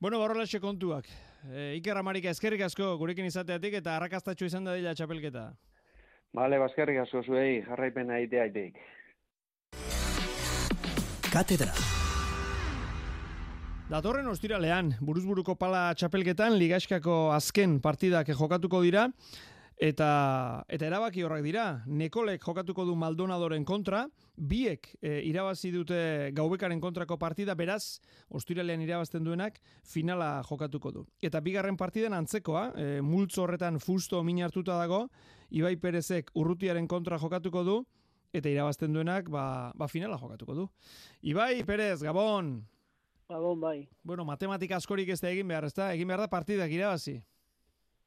Bueno, borrola kontuak. E, Iker Amarika, eskerrik asko gurekin izateatik eta arrakastatxo izan da dila txapelketa. Bale, baskerrik asko zuei, jarraipena iteaitik. Katedra. Datorren ostiralean, buruzburuko pala txapelketan, ligaskako azken partidak jokatuko dira, eta eta erabaki horrak dira. Nekolek jokatuko du Maldonadoren kontra, biek e, irabazi dute gaubekaren kontrako partida, beraz, ostiralean irabazten duenak, finala jokatuko du. Eta bigarren partidan antzekoa, e, multzo horretan fusto min hartuta dago, Ibai Perezek urrutiaren kontra jokatuko du, eta irabazten duenak, ba, ba finala jokatuko du. Ibai Perez, Gabon! Gabon, bai. Bueno, matematika askorik ez da egin behar, ez da? Egin behar da partidak irabazi.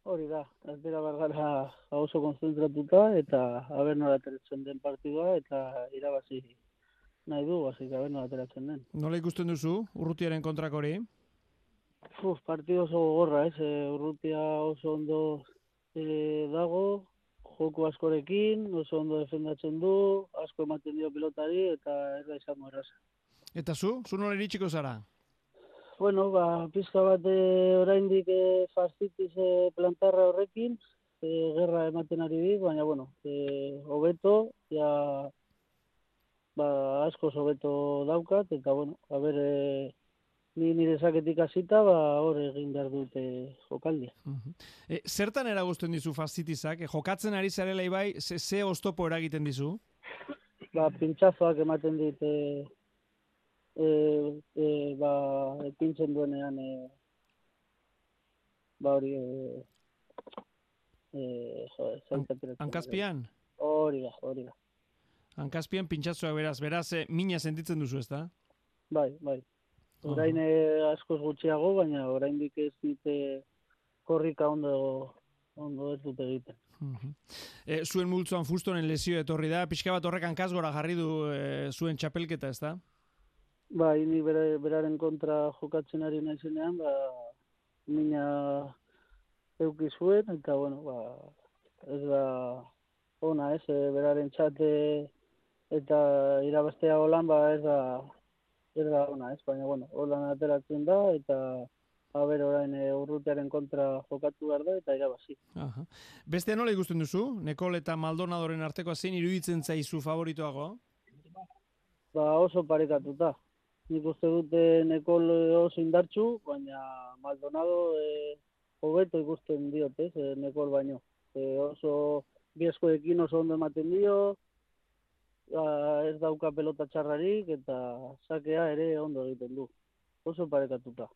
hori da, ez dira bargara oso konzentratuta eta haber nola ateratzen den partidua eta irabazi nahi du, hasi haber nola ateratzen den. Nola ikusten duzu, urrutiaren kontrako hori? Uf, partido oso gogorra, ez, e, urrutia oso ondo e, dago, joku askorekin, oso ondo defendatzen du, asko ematen dio pilotari eta ez da izango erraza. Eta zu, zu nola iritsiko zara? Bueno, ba, pizka bat e, oraindik e, fastitiz e, plantarra horrekin, e, gerra ematen ari dit, baina, bueno, e, hobeto, ja, ba, asko hobeto daukat, eta, bueno, a ber, e, ni nire saketik hasita, ba, hor egin behar dute jokaldia. E, zertan eragozten dizu fastitizak? E, jokatzen ari zarela ibai, ze, ze oztopo eragiten dizu? Ba, pintxazoak ematen dit, e, e, e, ba, epintzen duenean e, ba hori e, e, jo, Hankazpian? Hori da, hori da. Hankazpian pintxatzoa beraz, beraz, e, mina sentitzen duzu ez da? Bai, bai. Orain e, askoz gutxiago, baina oraindik ez dite korrika ondo ondo ez dute egiten. E, zuen multzoan fustonen lesio etorri da, pixka bat horrek hankazgora jarri du e, zuen txapelketa, ez da? Ba, ini bere, beraren kontra jokatzen ari naizenean, ba, mina euki zuen, eta, bueno, ba, ez da ona, ez, e, beraren txate eta irabaztea holan, ba, ez da, ez da ona, ez, baina, bueno, holan ateratzen da, eta, haber orain e, urrutearen kontra jokatu behar da, eta irabazi. Aha. Beste nola ikusten duzu? Nekol eta Maldonadoren arteko zein iruditzen zaizu favoritoago? Ba, oso parekatuta nik uste dute nekol oso indartxu, baina Maldonado e, hobeto ikusten diot, ez, e, nekol baino. E, oso bieskoekin oso ondo ematen dio, ba, ez dauka pelota txarrarik eta sakea ere ondo egiten du oso parekatuta.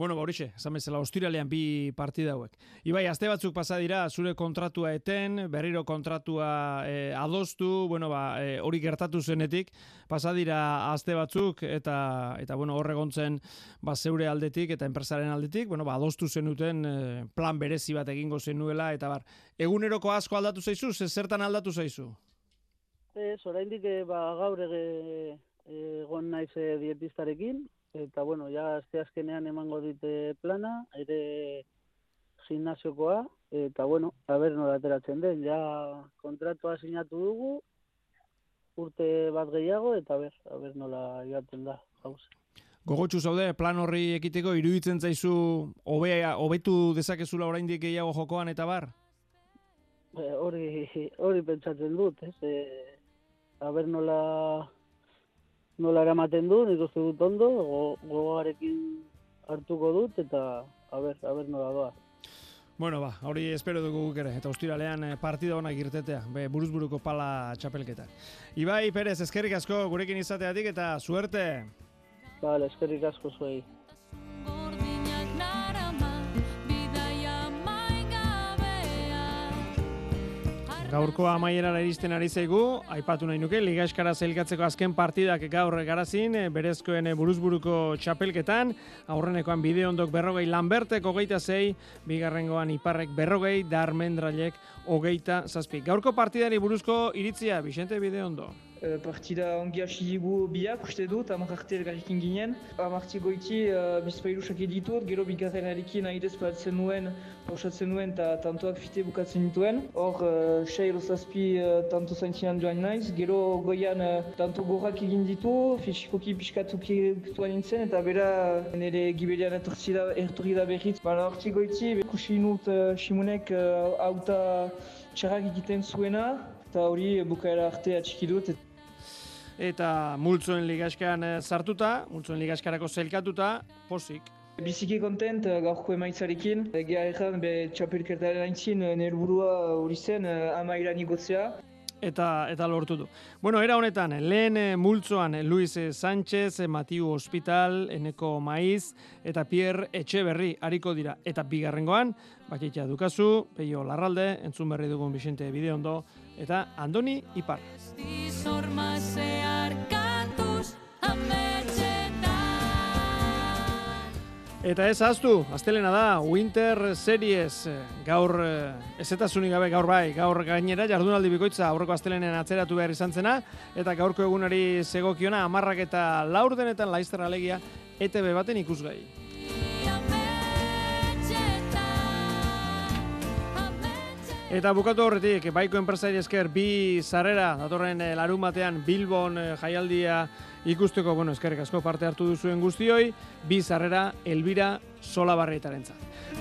Bueno, ba, horixe, esan bezala, ostiralean bi partida hauek. Ibai, azte batzuk pasa dira, zure kontratua eten, berriro kontratua e, adostu, bueno, ba, e, hori gertatu zenetik, pasa dira azte batzuk, eta, eta bueno, horregontzen, ba, zeure aldetik, eta enpresaren aldetik, bueno, ba, adostu zenuten e, plan berezi bat egingo zenuela, eta bar, eguneroko asko aldatu zaizu, zertan aldatu zaizu? Ez, oraindik ba, gaur egon naiz dietistarekin, eta bueno, ja azte azkenean emango dite plana, ere gimnasiokoa, eta bueno, a ber nola ateratzen den, ja kontratua sinatu dugu, urte bat gehiago, eta ber, a ber nola joaten da, gauz. Gogotxu zaude, plan horri ekiteko, iruditzen zaizu, hobea, hobetu dezakezula oraindik gehiago jokoan, eta bar? Hori, hori pentsatzen dut, ez? E, a ber nola nola eramaten du, nik uste dut ondo, gogoarekin hartuko dut, eta a ber, a ber nola doa. Bueno, ba, hori espero dugu guk ere, eta ustiralean eh, partida honak irtetea, be, buruzburuko pala txapelketa. Ibai, Perez, eskerrik asko gurekin izateatik eta suerte! Vale, eskerrik asko zuei. Gaurko amaierara iristen ari zaigu, aipatu nahi nuke, Liga Eskara zelkatzeko azken partidak gaur garazin, eh, berezkoen eh, buruzburuko txapelketan, aurrenekoan bide ondok berrogei Lambertek hogeita zei, bigarrengoan Iparrek berrogei, Darmendralek hogeita zazpi. Gaurko partidari buruzko iritzia, Vicente bide Uh, partida ongi hasi digu biak, uste dut, amak arte elgarrikin ginen. Amartzi goiti, uh, bizpailusak editut, gero bigarren erikin ahidez batzen nuen, pausatzen nuen, eta tantoak fite bukatzen dituen. Hor, uh, sei zazpi uh, tanto zaintzinan joan naiz, gero goian uh, tanto gorrak egin ditu, fisikoki piskatuki tuan nintzen, eta bera nire gibelian etortzi da, ertorri da berriz. Baina amartzi goiti, kusi nut uh, Simonek uh, auta txarrak egiten zuena, eta hori bukaera arte atxiki dut eta multzoen ligaskan eh, sartuta, multzoen ligaskarako zelkatuta, posik. Biziki kontent eh, gaurko emaitzarekin. Egia erran, be txapelkertaren aintzin, eh, nire burua hori zen, amairan igotzea. Eta, eta lortu du. Bueno, era honetan, lehen multzoan Luis Sánchez, Matiu Hospital, Eneko Maiz, eta Pierre Etxeberri hariko dira. Eta bigarrengoan, bakitia dukazu, peio larralde, entzun berri dugun Vicente Bideondo, eta Andoni Ipar. Eta ez ahaztu, astelena da, Winter Series, eh, gaur eh, ezetasunik gabe gaur bai, gaur gainera jardunaldi bikoitza aurreko astelenen atzeratu behar izan zena, eta gaurko egunari segokiona amarrak eta laur denetan laizter alegia ETB baten ikusgai. Eta bukatu horretik, baiko enpresari esker bi sarrera, datorren eh, larun batean Bilbon eh, jaialdia ikusteko, bueno, eskerrik asko parte hartu duzuen guztioi, bi sarrera Elbira Sola Barrietaren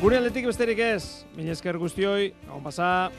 Gure aldetik besterik ez, mila esker guztioi, hau pasa.